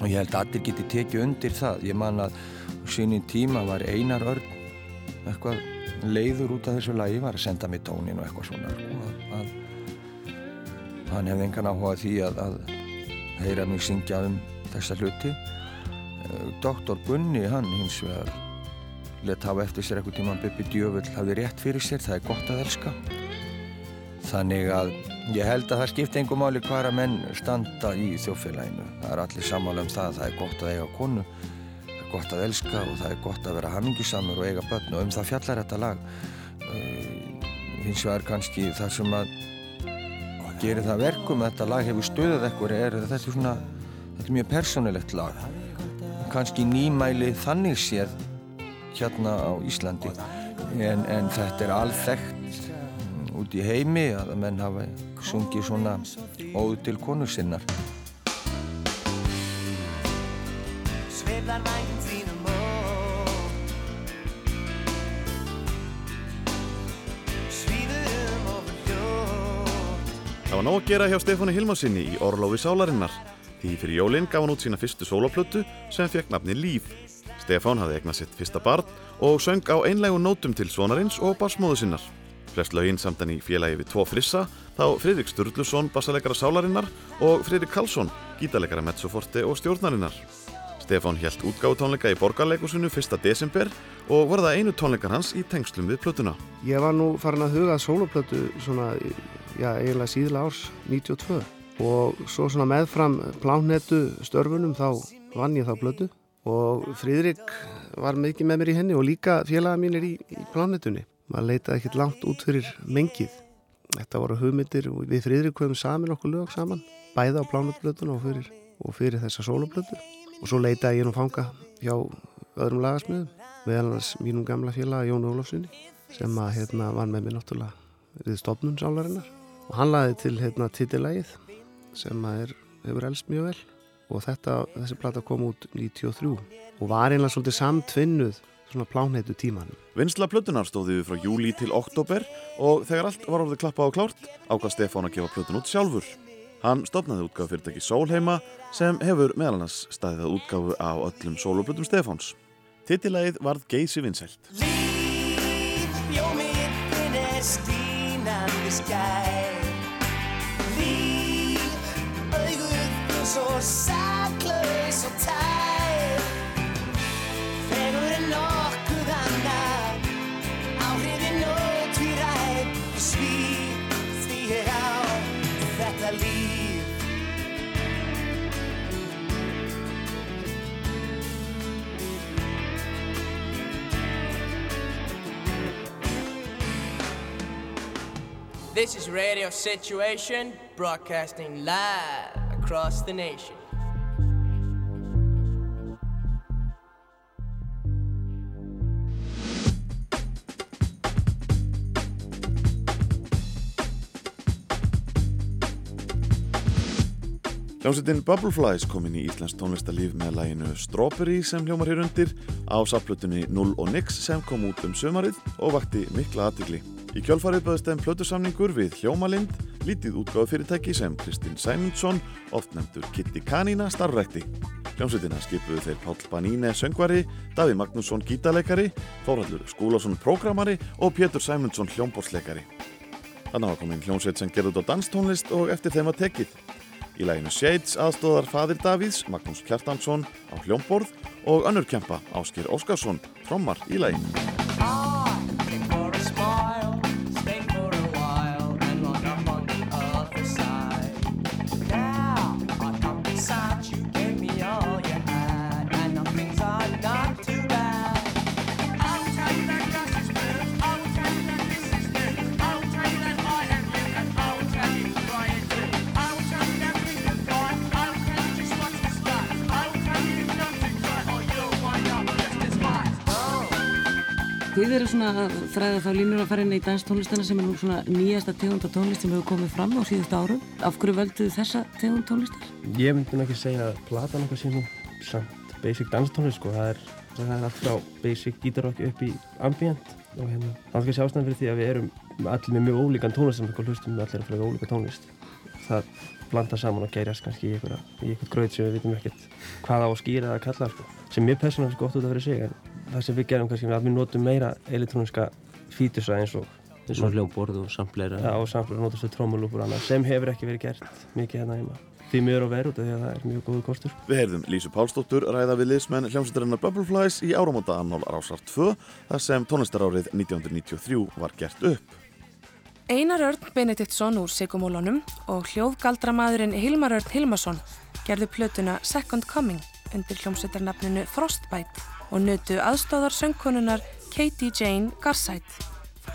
Og ég held að allir geti tekið undir það. Ég man að á sínum tíma var Einar Örn eitthvað leiður út af þessu lagi, var að senda mér tónin og eitthvað svona. Sko, að, að hann hefði engan áhuga því að, að heyra mig syngja um þessa hluti. Eh, Doktor Gunni, hann hins vegar let hafa eftir sér eitthvað tíma Bubbi Djöfull hafði rétt fyrir sér, það er gott að elska. Þannig að ég held að það skipti engum máli hvaðra menn standa í þjófélaginu. Það er allir sammála um það að það er gott að eiga konu, það er gott að elska og það er gott að vera hamingisamur og eiga börn og um það fjallar þetta lag. Uh, hins vegar kannski það sem að gerir það verkum að þetta lag hefur stöðað ekkur er þetta svona, þetta er mjög persónulegt lag. Kannski nýmæli þannig séð hérna á Íslandi en, en þetta er alþekkt út í heimi að menn hafa sungið svona óð til konu sinnar. Hljótt Það var nóg að gera hjá Stefáni Hilmarsinni í Orlofi Sálarinnar. Því fyrir jólinn gaf hann út sína fyrstu sóloplötu sem fekk nafni Líf. Stefán hafði egnað sitt fyrsta barn og söng á einlegu nótum til svonarins og barsmóðu sinnar. Flest lögin samt hann í félagi við tvo frissa, þá Fridrik Sturluson, bassalegara Sálarinnar og Fridrik Karlsson, gítalegara Mezzoforte og stjórnarinnar. Stefán hjælt útgáfutónleika í Borgarleikusinu 1. desember og var það einu tónleikar hans í tengslum við plötuna. Ég var nú farin að huga soloplötu svona, já, eiginlega síðla árs 92 og svo svona meðfram plánnetu störfunum þá vann ég þá plötu og Fríðrik var mikið með mér í henni og líka félaga mínir í, í plánnetunni. Maður leitaði ekkert langt út fyrir mengið. Þetta voru hugmyndir og við Fríðrik höfum samin okkur lög saman, bæða á plánnetuplötuna og fyrir, og fyrir þessa soloplötu. Og svo leitaði ég nú fanga hjá öðrum lagasmiðum, meðal annars mínum gamla félaga Jón Ólafssoni sem að hérna var með mér náttúrulega við stofnun sálarinnar og hann laði til hérna titilægið sem er, hefur elst mjög vel og þetta, þessi plata kom út 93 og var einlega svolítið samtvinnuð svona plánheitu tímanum. Vinsla plötunar stóði við frá júli til oktober og þegar allt var orðið klappað og klárt ákvað Stefán að gefa plötun út sjálfur. Hann stopnaði útgáfu fyrirtæki Sólheima sem hefur meðal annars staðið að útgáfu á öllum sóluplötum Stefáns. Titilægið varð geysi vinsælt. Bjó mitt er stínandi skær Líf, auguð svo saklaus This is Radio Situation, broadcasting live across the nation. Hljómsveitin Bubbleflies kom inn í Íslands tónlistarlíf með læginu Strawberry sem hljómar hér undir á saplutunni Null og Nix sem kom út um sömarið og vakti mikla aðtigli. Í kjálfarið bæðist þeim plötusamningur við Hljómalind, lítið útgáðu fyrirtæki sem Kristinn Sæmundsson, oft nefndur Kitty Kanína, starfrækti. Hljómsveitina skipuðu þeir Páll Baníne söngvari, Daví Magnússon gítarleikari, Þóraldur Skúlason prógramari og Pétur Sæmundsson hljómborsleikari. Þannig hafa komin hljómsveit sem gerði út á danstónlist og eftir þeim að tekið. Í læginu Shades aðstóðar fadir Davíðs, Magnús Kjartansson á hljómborð og önnur kempa Áskir Óskarsson, trommar í læginu. Þið eru svona að þræða þá línur að fara inn í danstónlistana sem er nú svona nýjasta tegund af tónlist sem hefur komið fram á síðustu árum. Af hverju völduðu þessa tegund tónlistar? Ég myndi nú ekki segja að platan okkar sé nú samt basic danstónlist sko, það er, það er allt frá basic gítarrocki upp í ambient og hérna, það er kannski ástæðan fyrir því að við erum allir með mjög ólíkan tónlist sem við hlustum allir að fara ólíka tónlist. Það blanda saman og gerjast kannski í einhvert gröð sem við vitum ekkert hvað á að skýra eða kalla sko, sem mér persónulega finnst gott út af fyrir sig en það sem við gerum kannski er að við notum meira elektróniska fítusa eins og eins og hljómborð og samfleira Já, og samfleira notastu trómulúpur og annað sem hefur ekki verið gert mikið hérna heima. Því miður og verið út af því að það er mjög góðu kostur. Við heyrðum Lísu Pálsdóttur ræða við liðsmenn hljómsveitarinnar Bubbleflies í áramóta annál Rásar 2 þar sem tónlistarárið 1993 var gert upp. Einar Örn Benediktsson úr Sigumólunum og hljóðgaldramaðurinn Hilmar Örn Hilmarsson gerðu plötuna Second Coming undir hljómsveitarnafninu Frostbite og nutu aðstóðar söngkonunar Katie Jane Garside.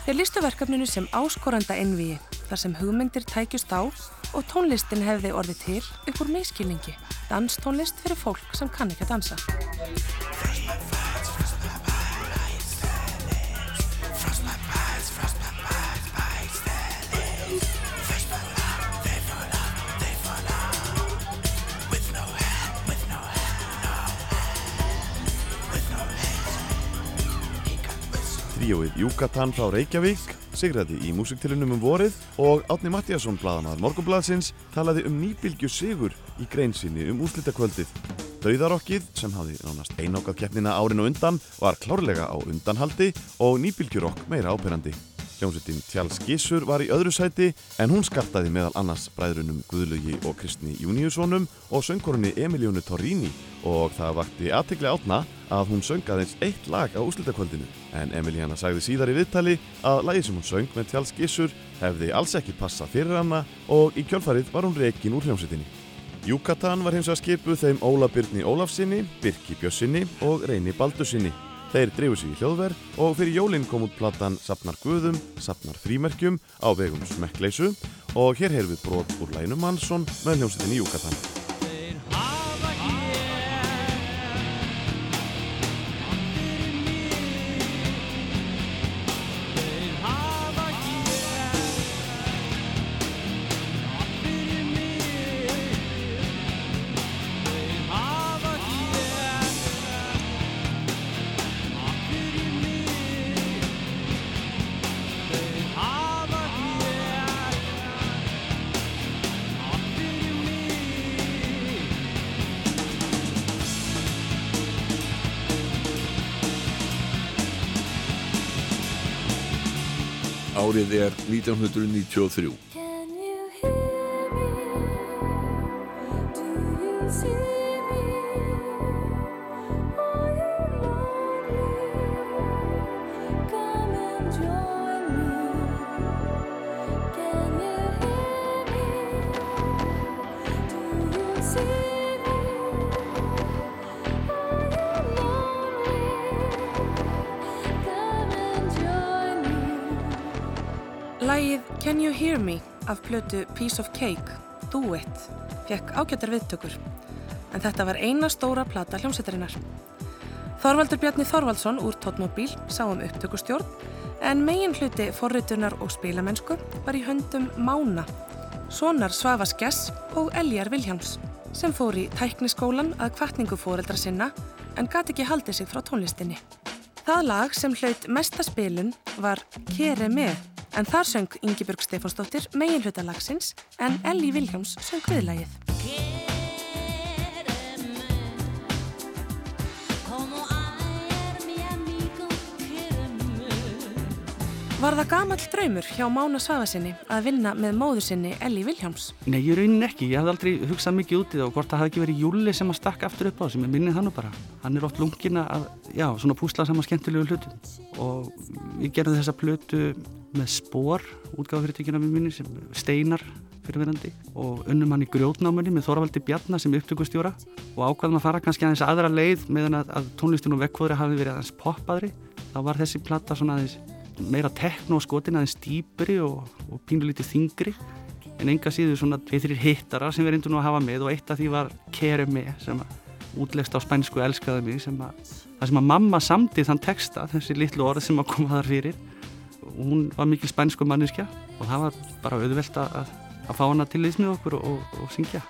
Þeir listu verkefninu sem áskoranda innvíi þar sem hugmyndir tækjust á og tónlistin hefði orðið til upp úr miskilningi. Danstónlist fyrir fólk sem kann ekki að dansa. Tríóið Júkatan frá Reykjavík sigraði í músiktilunum um vorið og Átni Mattíasson, bladamaður Morgonbladsins, talaði um nýbylgju sigur í greinsinni um úrslitakvöldið. Dauðarokkið, sem hafði nánast einákað keppnina árin og undan, var klárlega á undanhaldi og nýbylgjurokk meira áperandi. Hljómsveitin Tjáls Gissur var í öðru sæti en hún skartaði meðal annars bræðrunum Guðlugi og Kristni Júniussonum og söngkorunni Emilíunu Torrini og það vakti aðtegli átna að hún söng aðeins eitt lag á úslitakvöldinu en Emilíana sagði síðar í viðtali að lagið sem hún söng með Tjáls Gissur hefði alls ekki passað fyrir hana og í kjölfarið var hún rekin úr hljómsveitinni. Júkatan var hins vegar skipuð þeim Óla Byrni Ólafsinni, Birki Bjössinni og Reyni Baldursinni. Þeir dreifu sig í hljóðverð og fyrir jólinn kom út platan Sapnar Guðum, Sapnar Frímerkjum á vegum Smekkleysu og hér heyrðum við brot úr læginu Mansson með hljómsveitinni Júkatan. Árið er 1993. plötu Piece of Cake, Duet, fekk ágættar viðtökur. En þetta var eina stóra plata hljómsveitarinnar. Þorvaldur Bjarni Þorvaldsson úr Tóttmóbíl sá um upptökustjórn en megin hluti forritunar og spilamennsku var í höndum Mána, sonar Svavas Gess og Eljar Viljáms sem fór í tækniskólan að kvartningu fóreldra sinna en gati ekki haldið sig frá tónlistinni. Það lag sem hlaut mesta spilun var Kere með en þar söng Ingibjörg Stefánsdóttir megin hluta lagsins en Elli Viljáms söng viðlagið. Var það gamall draumur hjá Mána Svafasinni að vinna með móður sinni Elli Viljáms? Nei, ég raunin ekki. Ég hafði aldrei hugsað mikið út í það og hvort það hafði ekki verið Júli sem að stakka aftur upp á sem ég minnið hann nú bara. Hann er oft lungin að, já, svona púsla saman skemmtilegu hlutum. Og við gerðum þessa plötu með spór, útgáðfyrirtökina við minni, sem steinar fyrirverandi og unnum hann í grjótnámunni með Þorvaldi Bjarnar sem upptökustjóra og ákvaðum að fara kannski aðeins aðra leið meðan að, að tónlistin og vekkvöðri hafi verið aðeins poppaðri. Þá var þessi platta svona aðeins meira tekno skotin aðeins dýpri og, og pínulítið þingri en enga síður svona tveið-þrýr hittara sem við reyndum nú að hafa með og eitt af því var Kere Me sem útlegst á spænsku elskaði mig sem að það sem að mamma samdi þann texta, þessi litlu orð sem að koma þar fyrir og hún var mikil spænsku manniska og það var bara auðvelt að, að fá hana til með okkur og, og, og syngja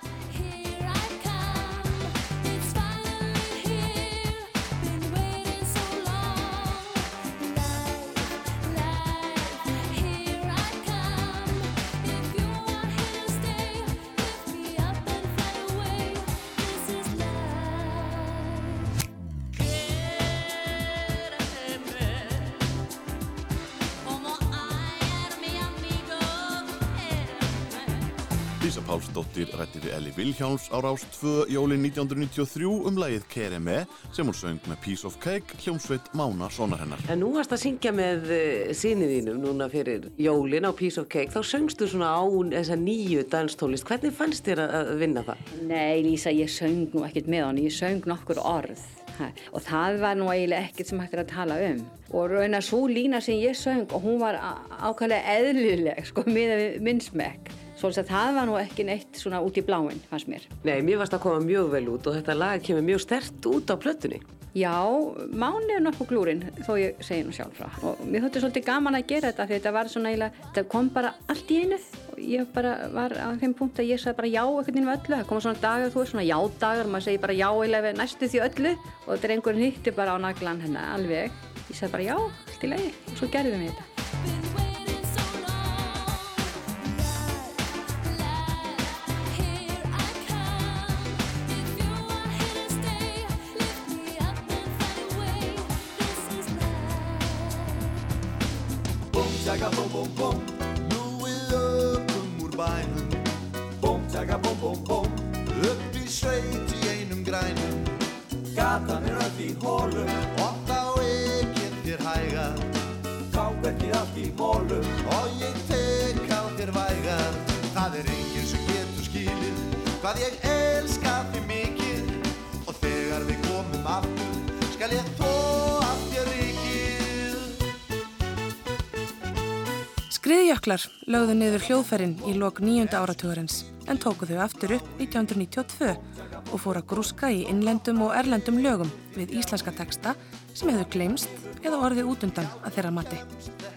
Elli Vilhjáls á Rás 2 jólin 1993 um lagið Kereme sem hún söng með Piece of Cake hljómsveit Mána sonar hennar. En nú varst að syngja með sinni þínum núna fyrir jólin á Piece of Cake. Þá söngstu svona á þessa nýju danstólist. Hvernig fannst þér að vinna það? Nei, Lísa, ég söng nú ekkert með hann. Ég söng nokkur orð. Ha, og það var nú eiginlega ekkert sem hægt er að tala um. Og raun að svo lína sem ég söng og hún var ákvæmlega eðlileg, sko, með minnsmekk. Svo að það var nú ekki neitt svona út í bláinn, fannst mér. Nei, mér varst að koma mjög vel út og þetta lag kemur mjög stert út á plötunni. Já, mánu er nokkuð glúrin, þó ég segi nú sjálf frá. Og mér þótti svolítið gaman að gera þetta, því þetta var svona eiginlega, þetta kom bara allt í einu. Ég bara var á þeim punkt að ég sagði bara já ekkert inn við öllu. Það koma svona dagar, þú veist, svona já-dagar, maður segi bara já eiginlega við næstu því öllu. Og þetta er einhvern hitti bara á naglan hennar, alveg. Ég sagði bara já, allt í lagi. Og svo gerðum við þetta. Búm, búm Nú við öpum úr bænum. Búm, tjaka, búm, búm, búm Upp í sveit í einum grænum. Gatan er öll í hólum Og þá ekkert þér hæga. Káverkið allt í mólum Og ég tek á þér væga. Það er enginn sem getur skilið Hvað ég elska þig Skriðjöklar lögðu niður hljóðferinn í lok nýjunda áratugurins en tóku þau aftur upp 1992 og fóru að grúska í innlendum og erlendum lögum við íslenska texta sem hefðu glemst eða orðið út undan að þeirra mati.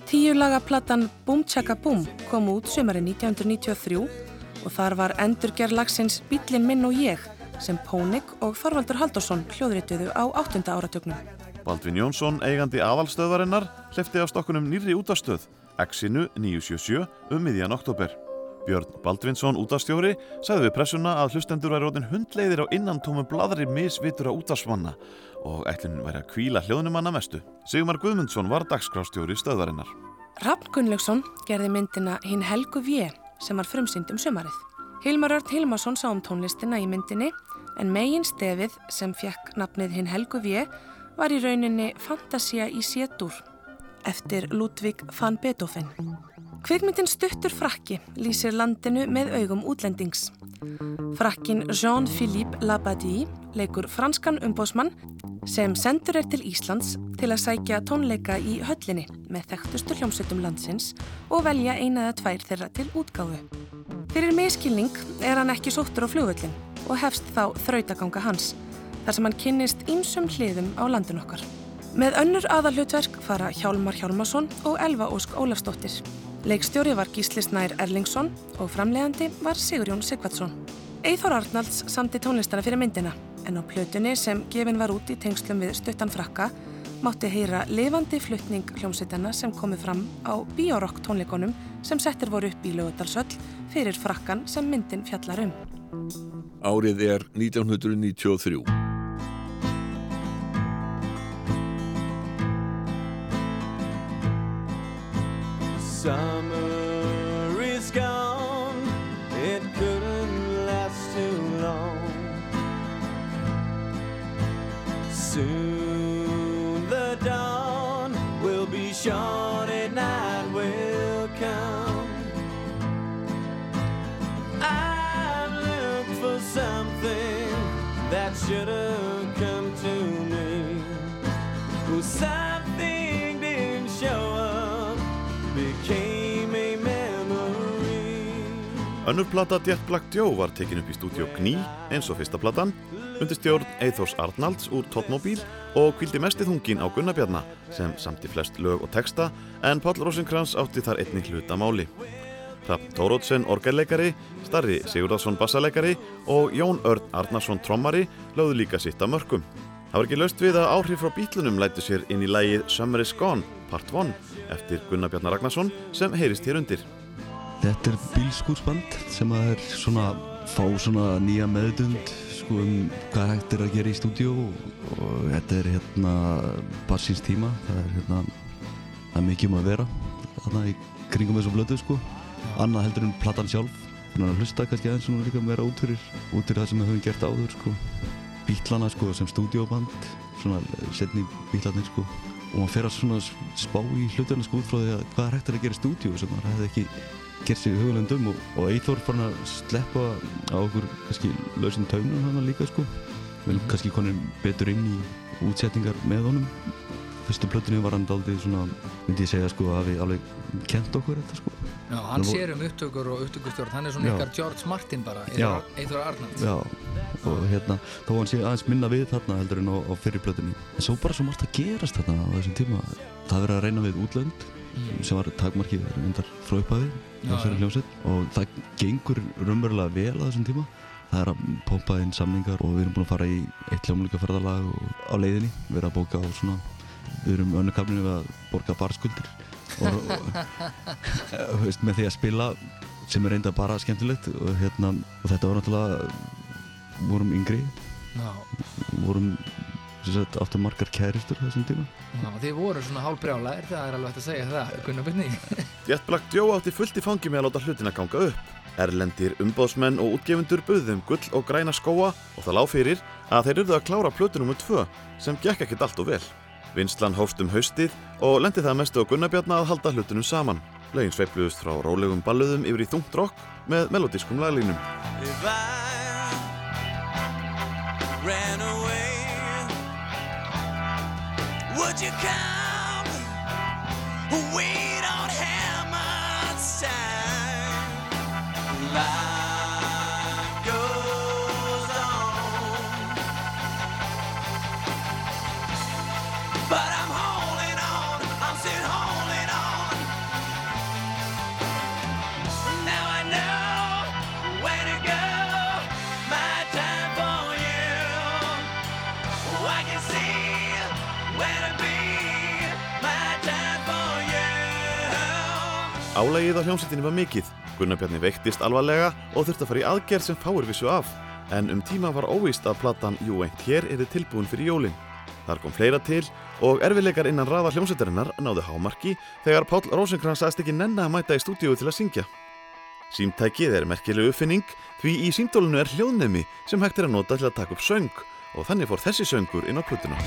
Tíu laga platan Boom Chaka Boom kom út sumari 1993 og þar var endurgerð lagsins Bílinn minn og ég sem Pónik og Þorvaldur Haldursson hljóðrituðu á áttunda áratugnum. Baldvin Jónsson, eigandi aðalstöðvarinnar, hleyfti á stokkunum nýrri útastöð, Exinu 977 um miðjan oktober. Björn Baldvinsson, útastjóri, sagði við pressuna að hlustendur væri rótin hundleiðir á innantómu bladri misvitur á útasmanna og ætlunin væri að kvíla hljóðnumanna mestu. Sigmar Guðmundsson var dagskrástjóri stöðvarinnar. Rafn Gunnlaugsson gerði myndina Hinn Helgu Vé sem var frumsýnd um sömarið. Hilmar Örn Hilmarsson sá um tónlistina í myndinni en megin stefið sem fekk nafnið Hinn Helgu Vé var í rauninni Fantasia í Sétur eftir Ludvig van Beethoven. Kvikmyndin Stuttur frakki lýsir landinu með augum útlendings. Frakkin Jean-Philippe Labadie leikur franskan umbósmann sem sendur er til Íslands til að sækja tónleika í höllinni með þekktustu hljómsveitum landsins og velja eina eða tvær þeirra til útgáfu. Fyrir miskilning er hann ekki sóttur á flugvöllin og hefst þá þrautaganga hans þar sem hann kynnist ýmsum hliðum á landin okkar. Með önnur aðalhutverk fara Hjálmar Hjálmarsson og Elva Ósk Ólafsdóttir. Leikstjóri var Gísli Snær Erlingsson og framlegandi var Sigurjón Sigvardsson. Eithor Arnalds samti tónlistana fyrir myndina en á plötunni sem gefin var út í tengslum við stuttan frakka mátti heyra lifandi fluttning hljómsveitana sem komið fram á Biorokk tónleikonum sem settir voru upp í lögutalsöll fyrir frakkan sem myndin fjallar um. Árið er 1993. Summer is gone, it couldn't last too long. Soon the dawn will be short Önnur plata Jet Black Joe var tekin upp í stúdíu Gný eins og fyrsta platan undir stjórn Eithors Arnalds úr Totmobil og kvildi mestið hungin á Gunnabjarna sem samti flest lög og texta en Páll Rosenkrantz átti þar einnig hlutamáli. Hrafn Tórótsen orgelleikari, Starri Sigurðarsson bassaleikari og Jón Örn Arnarsson trommari lögðu líka sitt að mörgum. Það var ekki löst við að áhrif frá bítlunum lætu sér inn í lægið Summer is Gone, part 1 eftir Gunnar Bjarnar Ragnarsson sem heyrist hér undir. Þetta er bílskúrsband sem að er svona fá svona nýja meðdund sko um hvað hægt er að gera í stúdíu og, og þetta er hérna bassins tíma, það er hérna það er mikið um að vera þarna í kringum þessu blödu sko. Annað heldur en platan sjálf. Þannig að hlusta kannski aðeins svona líka meira út fyrir út fyrir það sem við höfum gert áður sko. Bítlana sko sem stúdíoband svona setni bítlanir sko. Og maður fer að svona spá í hluturna sko út frá því að hvað er hægt að gera í stúdíu sem maður hefði ekki gert sér hugulendum og, og Eithor fann að sleppa á okkur kannski lausum taunum hann líka sko við erum kannski konið betur inn í útsettingar með honum fyrstu plötunni var hann daldið svona myndi ég segja sko að við alveg kent okkur þetta sko Já, hann sér um upptökur og upptökustjórn, hann er svona Já. ykkar George Martin bara. Eithor Arnalds. Já, og hérna, þó hann sé aðeins minna við þarna heldur en á, á fyrri plötunni. En svo bara svo margt að gerast þarna á þessum tíma. Það verið að reyna við útlönd sem var takmarkið reyndar frá já. hljómsveit og það gengur raunverulega vel á þessum tíma. Það er að pompa inn samningar og við erum búin að fara í eitt hljómleika ferðalag og á leiðinni, við erum að bóka á svona, við erum önnu kaflinu við að borga barskuldir og, og veist, með því að spila sem er reynda bara skemmtilegt og, hérna, og þetta var náttúrulega vorum yngri Já. vorum sem sagt, áttum margar kæristur þessum tíma Já, þið voru svona hálbrjálæðir, það er alveg hægt að segja það, Gunnar Byrni. Black Joe átti fullt í fangi með að láta hlutina ganga upp. Erlendir umbóðsmenn og útgefundur buðum gull og græna skóa og það lág fyrir að þeir eruðu að klára plötu nr. 2 sem gekk ekkert allt og vel. Vinslan hófst um haustið og lendi það mestu á Gunnabjarna að halda hlutunum saman. Lögin sveifluðust frá rólegum balluðum yfir í þungt rock með melodískum laglínum. Would you come? We don't have much time. Life Álægið á hljómsveitinni var mikið. Gunnar Bjarni veiktist alvarlega og þurfti að fara í aðgerð sem fáir vissu af. En um tíma var óvíst að platan Jú Eint Hér erði tilbúin fyrir jólin. Þar kom fleira til og erfiðleikar innan raða hljómsveitarinnar náðu hámarki þegar Páll Rósenkrantz sagðist ekki nenna að mæta í stúdíu til að syngja. Símtækið er merkilegu uppfinning því í símtólinu er hljóðnemi sem hægt er að nota til að taka upp söng og þannig fór þessi söngur inn á plötuna.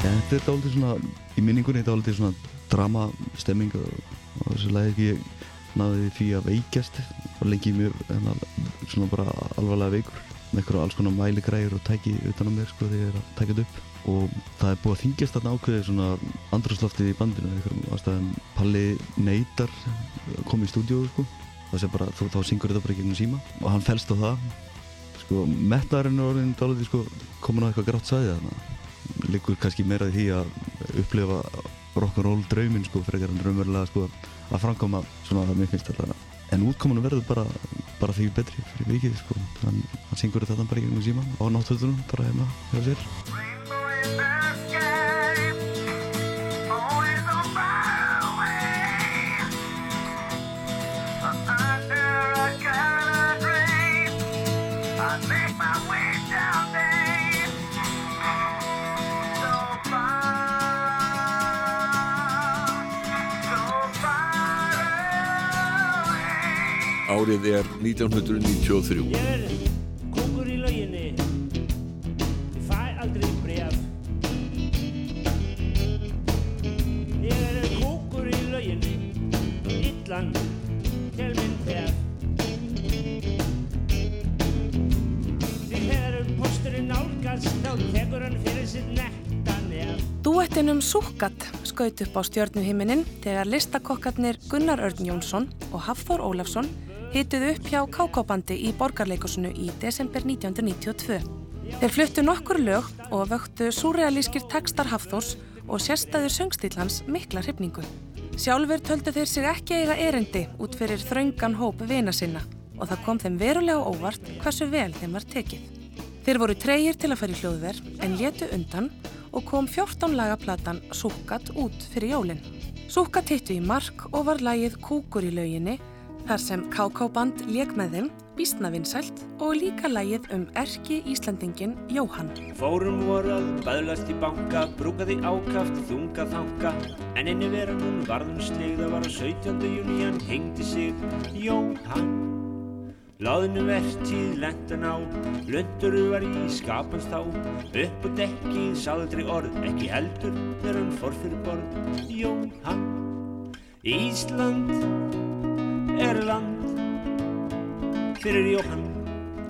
Þetta er dálítið svona, í minningunni þetta er dálítið svona drama stemming og, þessi lagi ekki ég náði því að veikjast. Og lengi mjög hérna, svona bara alvarlega veikur með eitthvað alls konar mæligræður og tæki utan á mér sko þegar ég er að taka þetta upp. Og það er búið að þingjast þarna ákveðið svona andrúsloftið í bandinu einhverjum ástæðum. Palli neytar að koma í stúdíu sko. Sé bara, þá, þá syngur þetta bara gegnum síma og hann fælst á það. Sko metnaðurinn er orðin dálítið sko komin á eitthvað grátt sæði þarna liggur kannski meira því að upplifa rock'n'roll drauminn sko frekar en raunverulega sko að framkoma svona að mér finnst þetta en útkomunum verður bara, bara því betri fyrir vikið sko. Hann, hann syngur þetta bara í gegnum síma á náttöldunum bara heima hjá sér árið er 1993. Ég verði kongur í lauginni, ég fæ aldrei bref. Ég verði kongur í lauginni, illan til minn tef. Þegar posturinn álgast, þá tekur hann fyrir sitt nektan ef. Dúettinum Súkat skaut upp á stjórnuhiminin þegar listakokkarnir Gunnar Örn Jónsson og Hafþór Ólafsson hituðu upp hjá Kákóbandi í borgarleikusinu í desember 1992. Þeir fluttu nokkur lög og vöktu súrealískir textar Hafþórs og sérstæður söngstílans mikla hrifningu. Sjálfur töldu þeir sig ekki eiga erindi út fyrir þraungan hóp vina sinna og það kom þeim verulega óvart hversu vel þeim var tekið. Þeir voru treyir til að fara í hljóðverð en letu undan og kom 14 lagaplatan Súkkat út fyrir jólinn. Súkkat hittu í mark og var lagið Kúkur í lauginni þar sem KK-band leik með þeim, býstna vinsælt og líka lagið um erki Íslandingin Jóhann. Fórum voru að bæðlast í banka, brúkaði ákaft, þunga þanga En inni vera núna varðum slegða var á 17. júni hann hengdi sig Jóhann Láðinu vertíð lendan á, lönduru var í skapans þá Upp á dekki, sáðri orð, ekki heldur þegar hann fór fyrir borð Jóhann Ísland er land fyrir Jóhann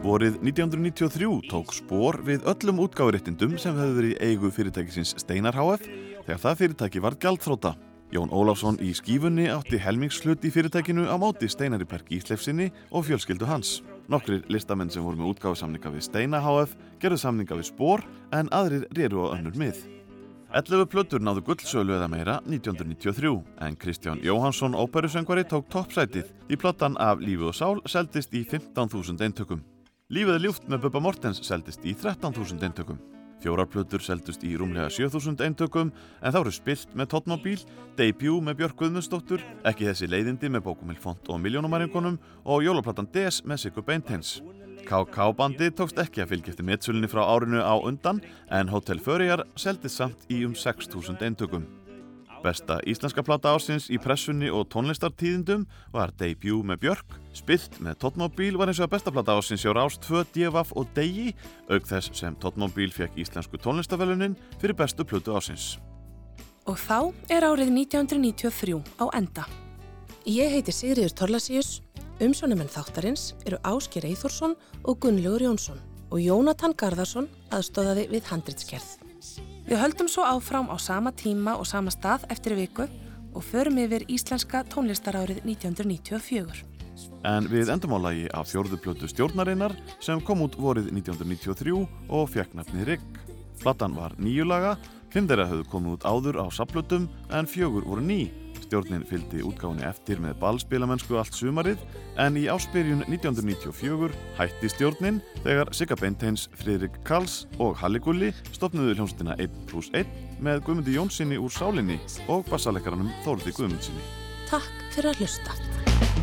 Vorið 1993 tók spór við öllum útgáðuréttindum sem hefðu verið í eigu fyrirtækisins Steinar HF þegar það fyrirtæki var gjaldþróta. Jón Ólafsson í skífunni átti helmingsslut í fyrirtækinu á móti Steinari Per Gísleifsinni og fjölskyldu hans. Nokkrir listamenn sem voru með útgáðusamninga við Steina HF gerðu samninga við spór en aðrir reru á önnur mið. 11 plötur náðu gullsölu eða meira 1993 en Kristján Jóhansson óperusöngvari tók toppsætið í platan af Lífi og Sál seldist í 15.000 eintökum. Lífið er ljúft með Bubba Mortens seldist í 13.000 eintökum. Fjórar plötur seldust í rúmlega 7.000 eintökum en þá eru spilt með Totmobil, Debut með Björk Guðmundsdóttur, ekki þessi leiðindi með Bókumil Font og Miljónumæringunum og jólaplatan Des með Sigur Beintens. KK-bandi tókst ekki að fylgja eftir metsölunni frá árinu á undan en Hotel Förijar seldist samt í um 6.000 eintökum. Besta íslenska plata ásins í pressunni og tónlistartíðindum var Debut með Björk, Spilt með Totmobil var eins og að besta plata ásins hjá Rás 2, Devaf og Degi, auk þess sem Totmobil fekk íslensku tónlistafelunin fyrir bestu plötu ásins. Og þá er árið 1993 á enda. Ég heiti Sigriður Torlasíus, umsjónumenn þáttarins eru Ásker Eithórsson og Gunnlaugur Jónsson og Jónatan Garðarsson aðstóðaði við handritskerð. Við höldum svo áfram á sama tíma og sama stað eftir viku og förum yfir íslenska tónlistarárið 1994. En við endum á lagi af fjórðu plötu stjórnarinnar sem kom út vorið 1993 og fekk nafni Rigg. Platan var nýjulaga, fimm þeirra höfðu komið út áður á sapplötum en fjögur voru ný. Stjórnin fylgdi útgáðinni eftir með ballspilamennsku allt sumarið en í áspyrjun 1994 hætti stjórnin þegar Sigga Beinteins, Fridrik Karls og Halli Gulli stopnuðu hljómsdina 1 plus 1 með Guðmundi Jónssoni úr sálinni og bassalekaranum Þórði Guðmundssoni. Takk fyrir að hlusta.